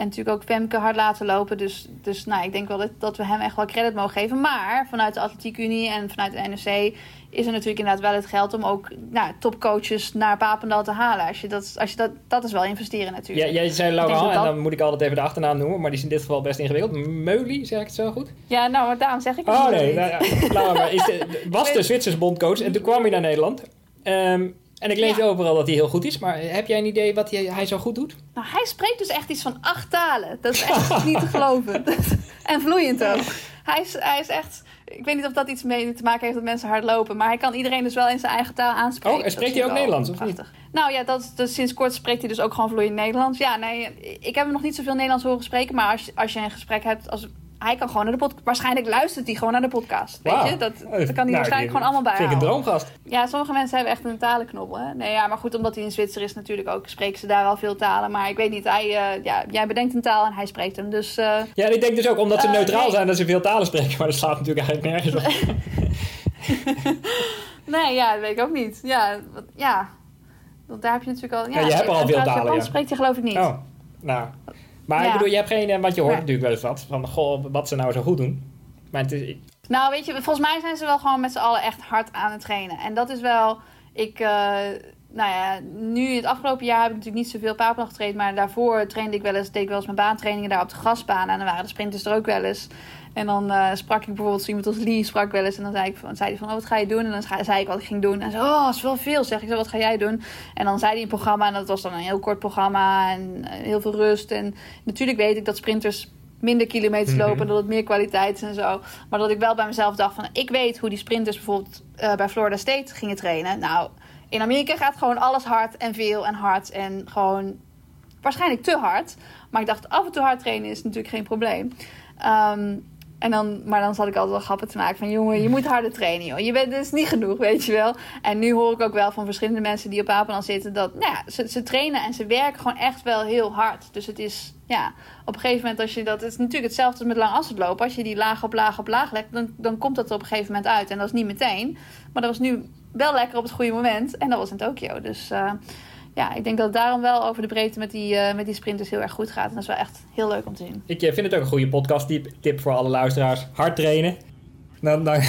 en natuurlijk ook Femke hard laten lopen. Dus, dus nou, ik denk wel dat, dat we hem echt wel credit mogen geven. Maar vanuit de Atletiek Unie en vanuit de NRC is er natuurlijk inderdaad wel het geld om ook nou, topcoaches naar Papendal te halen. Als je dat, als je dat, dat is wel investeren Ja, natuurlijk. jij zei Laurent, dat en dan moet ik altijd even de achternaam noemen, maar die is in dit geval best ingewikkeld. Meuli, zeg ik het zo goed? Ja, nou, maar daarom zeg ik het Oh nee, nou, ja, laat maar. Is de, was de Zwitsers bondcoach en toen kwam hij naar Nederland. Ehm, en ik lees Ja. overal dat hij heel goed is, maar heb jij een idee wat hij, hij zo goed doet? Nou, hij spreekt dus echt iets van acht talen. Dat is echt niet te geloven. en vloeiend ook. Hij is, hij is echt... Ik weet niet of dat iets mee te maken heeft dat mensen hard lopen. Maar hij kan iedereen dus wel in zijn eigen taal aanspreken. Oh, en spreekt hij ook Nederlands, of niet? Nou ja, dat, dus sinds kort spreekt hij dus ook gewoon vloeiend Nederlands. Ja, nee, ik heb hem nog niet zoveel Nederlands horen spreken. Maar als, je- als je een gesprek hebt... Als, hij kan gewoon naar de podcast. Waarschijnlijk luistert hij gewoon naar de podcast. Weet je? Dat, dat kan hij Nou, waarschijnlijk gewoon allemaal Vind ik een droomgast. Ja, sommige mensen hebben echt een talenknobbel. Hè? Nee, ja, maar goed, omdat hij in Zwitser is natuurlijk ook, spreken ze daar al veel talen. Maar ik weet niet, hij, eh, ja, jij bedenkt een taal en hij spreekt hem. Dus eh, Ja, en ik denk dus ook omdat ze Eh, neutraal nee. zijn dat ze veel talen spreken, maar dat slaat natuurlijk eigenlijk nergens op. nee, ja, dat weet ik ook niet. Ja, wat, ja. Want daar heb je natuurlijk al... Ja, Ja, je hebt al veel talen, Japans ja. spreekt hij geloof ik niet. Oh, nou. Maar ik bedoel, je hebt geen, want je hoort Nee. natuurlijk wel eens wat van, goh, wat ze nou zo goed doen. Maar het is, Nou, weet je, volgens mij zijn ze wel gewoon met z'n allen echt hard aan het trainen. En dat is wel... Ik, eh, nou ja, nu in het afgelopen jaar heb ik natuurlijk niet zoveel papen getraind. Maar daarvoor trainde ik wel eens, deed ik wel eens mijn baantrainingen daar op de grasbaan. En dan waren de sprinters er ook wel eens. En dan eh, sprak ik bijvoorbeeld iemand als Lee, sprak wel eens. En dan zei, ik van, zei hij van, oh, wat ga je doen? En dan zei- ik wat ik ging doen. En zo, oh, dat is wel veel. Zeg ik zo, wat ga jij doen? En dan zei hij een programma. En dat was dan een heel kort programma. En eh, heel veel rust. En natuurlijk weet ik dat sprinters minder kilometers Mhm. lopen. Dat het meer kwaliteit is en zo. Maar dat ik wel bij mezelf dacht van... Ik weet hoe die sprinters bijvoorbeeld eh, bij Florida State gingen trainen. Nou, in Amerika gaat gewoon alles hard en veel en hard. En gewoon waarschijnlijk te hard. Maar ik dacht, af en toe hard trainen is natuurlijk geen probleem. Ehm, en dan, maar dan zat ik altijd wel grappen te maken van... jongen, je moet harder trainen, joh. Je bent dus niet genoeg, weet je wel. En nu hoor ik ook wel van verschillende mensen die op Apenal zitten... dat nou ja, ze, ze trainen en ze werken gewoon echt wel heel hard. Dus het is, ja, op een gegeven moment als je dat... Het is natuurlijk hetzelfde als met lang afstandlopen. Als je die laag op laag op laag legt, dan, dan komt dat er op een gegeven moment uit. En dat is niet meteen. Maar dat was nu wel lekker op het goede moment. En dat was in Tokio. Dus eh, ja, ik denk dat het daarom wel over de breedte met die, eh, met die sprinters heel erg goed gaat. En dat is wel echt heel leuk om te zien. ik eh, vind het ook een goede podcast tip, tip voor alle luisteraars. Hard trainen. Dan, dan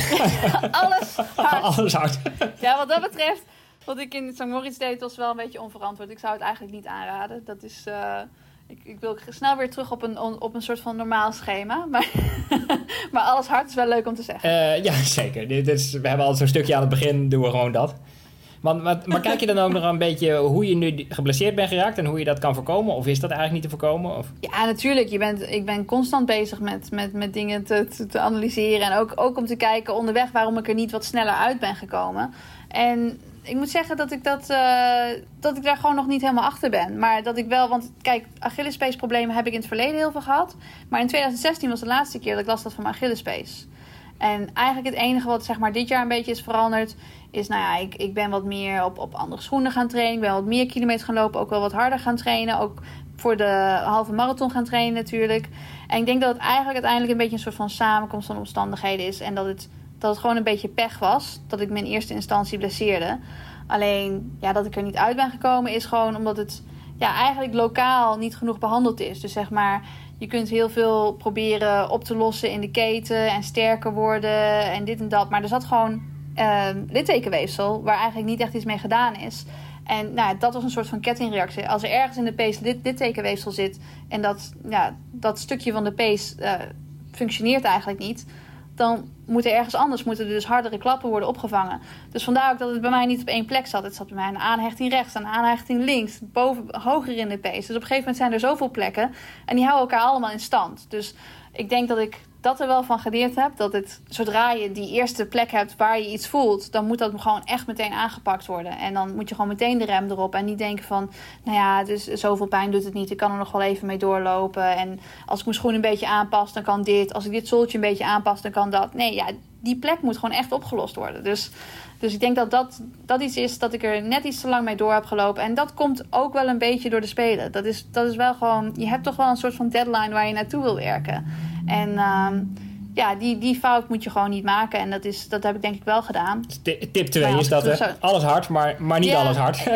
Alles hard. alles hard. Ja, wat dat betreft, wat ik in St. Moritz deed, was wel een beetje onverantwoord. Ik zou het eigenlijk niet aanraden. Dat is. ik, ik wil snel weer terug op een, op een soort van normaal schema. Maar, maar alles hard is wel leuk om te zeggen. Eh, ja, zeker. Dit is, we hebben altijd zo'n stukje aan het begin, doen we gewoon dat. Maar, maar, maar kijk je dan ook nog een beetje hoe je nu geblesseerd bent geraakt en hoe je dat kan voorkomen? Of is dat eigenlijk niet te voorkomen? Of? Ja, natuurlijk. Je bent, ik ben constant bezig met, met, met dingen te, te, te analyseren. En ook, ook om te kijken onderweg waarom ik er niet wat sneller uit ben gekomen. En ik moet zeggen dat ik, dat, eh, dat ik daar gewoon nog niet helemaal achter ben. Maar dat ik wel, want kijk, Achillespees problemen heb ik in het verleden heel veel gehad. Maar in 2016 was de laatste keer dat ik last had van mijn Achillespees. En eigenlijk het enige wat zeg maar, dit jaar een beetje is veranderd, is nou ja, ik, ik ben wat meer op, op andere schoenen gaan trainen. Ik ben wat meer kilometers gaan lopen, ook wel wat harder gaan trainen. Ook voor de halve marathon gaan trainen natuurlijk. En ik denk dat het eigenlijk uiteindelijk een beetje een soort van samenkomst van omstandigheden is. En dat het, dat het gewoon een beetje pech was. Dat ik me in eerste instantie blesseerde. Alleen ja, dat ik er niet uit ben gekomen is gewoon omdat het ja, eigenlijk lokaal niet genoeg behandeld is. Dus zeg maar, je kunt heel veel proberen op te lossen in de keten en sterker worden en dit en dat. Maar er zat gewoon uh, littekenweefsel waar eigenlijk niet echt iets mee gedaan is. En nou, dat was een soort van kettingreactie. Als er ergens in de pees dit, dit tekenweefsel zit en dat, ja, dat stukje van de pees uh, functioneert eigenlijk niet, dan moet er ergens anders moeten dus hardere klappen worden opgevangen. Dus vandaar ook dat het bij mij niet op één plek zat. Het zat bij mij een aanhechting rechts, een aanhechting links, boven, hoger in de pees. Dus op een gegeven moment zijn er zoveel plekken en die houden elkaar allemaal in stand. Dus ik denk dat ik dat er wel van geleerd heb. Dat het, zodra je die eerste plek hebt waar je iets voelt, dan moet dat gewoon echt meteen aangepakt worden. En dan moet je gewoon meteen de rem erop. En niet denken van, nou ja, dus zoveel pijn doet het niet. Ik kan er nog wel even mee doorlopen. En als ik mijn schoen een beetje aanpas, dan kan dit. Als ik dit zooltje een beetje aanpas, dan kan dat. Nee, ja, die plek moet gewoon echt opgelost worden. Dus, dus ik denk dat, dat dat iets is dat ik er net iets te lang mee door heb gelopen. En dat komt ook wel een beetje door de spelen. Dat is, dat is wel gewoon, je hebt toch wel een soort van deadline waar je naartoe wil werken. En uh, ja, die, die fout moet je gewoon niet maken. En dat, is, dat heb ik denk ik wel gedaan. Tip 2 is dat hè? alles hard, maar, maar niet alles hard.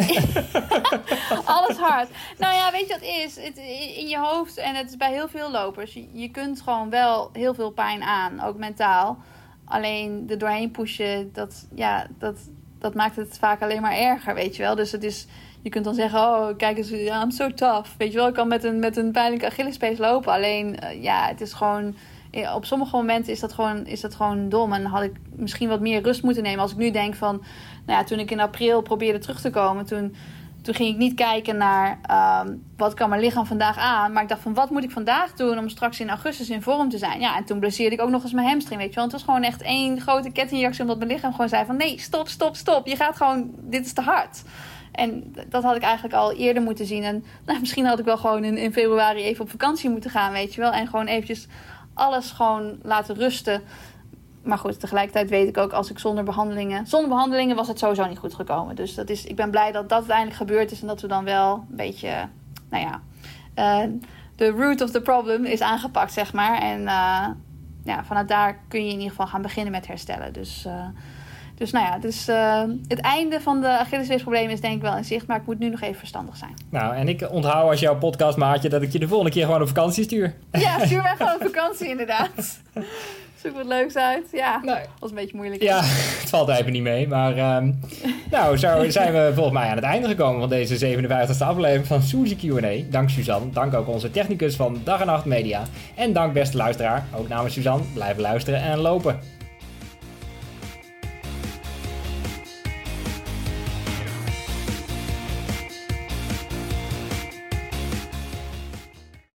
alles hard. Nou ja, weet je wat is? Het, in je hoofd, en het is bij heel veel lopers, je, je kunt gewoon wel heel veel pijn aan, ook mentaal. Alleen er doorheen pushen, dat, ja, dat, dat maakt het vaak alleen maar erger, weet je wel. Dus het is, je kunt dan zeggen, oh, kijk eens, I'm so tough. Weet je wel, ik kan met een, met een pijnlijke Achillespees lopen. Alleen, uh, ja, het is gewoon... Op sommige momenten is dat, gewoon, is dat gewoon dom. En had ik misschien wat meer rust moeten nemen. Als ik nu denk van... Nou ja, toen ik in april probeerde terug te komen... Toen, toen ging ik niet kijken naar um, wat kan mijn lichaam vandaag aan. Maar ik dacht van wat moet ik vandaag doen om straks in augustus in vorm te zijn. Ja, en toen blesseerde ik ook nog eens mijn hamstring, weet je wel. Het was gewoon echt één grote kettingreactie omdat mijn lichaam gewoon zei van nee, stop, stop, stop. Je gaat gewoon, dit is te hard. En dat had ik eigenlijk al eerder moeten zien. En nou, misschien had ik wel gewoon in, in februari even op vakantie moeten gaan, weet je wel. En gewoon eventjes alles gewoon laten rusten. Maar goed, tegelijkertijd weet ik ook als ik zonder behandelingen. Zonder behandelingen was het sowieso niet goed gekomen. Dus dat is, ik ben blij dat dat uiteindelijk gebeurd is. En dat we dan wel een beetje, nou ja, uh, de root of the problem is aangepakt, zeg maar. En uh, ja, vanuit daar kun je in ieder geval gaan beginnen met herstellen. Dus. Uh, dus nou ja, dus, het einde van de Achillespeesproblemen is denk ik wel in zicht. Maar ik moet nu nog even verstandig zijn. Nou, en ik onthoud als jouw podcastmaatje dat ik je de volgende keer gewoon op vakantie stuur. Ja, stuur mij gewoon op vakantie inderdaad. Zoek wat leuks uit. Ja, nee. was een beetje moeilijk. Ja, het valt even niet mee. Maar um, nou, zo zijn we volgens mij aan het einde gekomen van deze 57e aflevering van Suzy Q&A. Dank Suzanne. Dank ook onze technicus van Dag en Nacht Media. En dank beste luisteraar. Ook namens Suzanne. Blijven luisteren en lopen.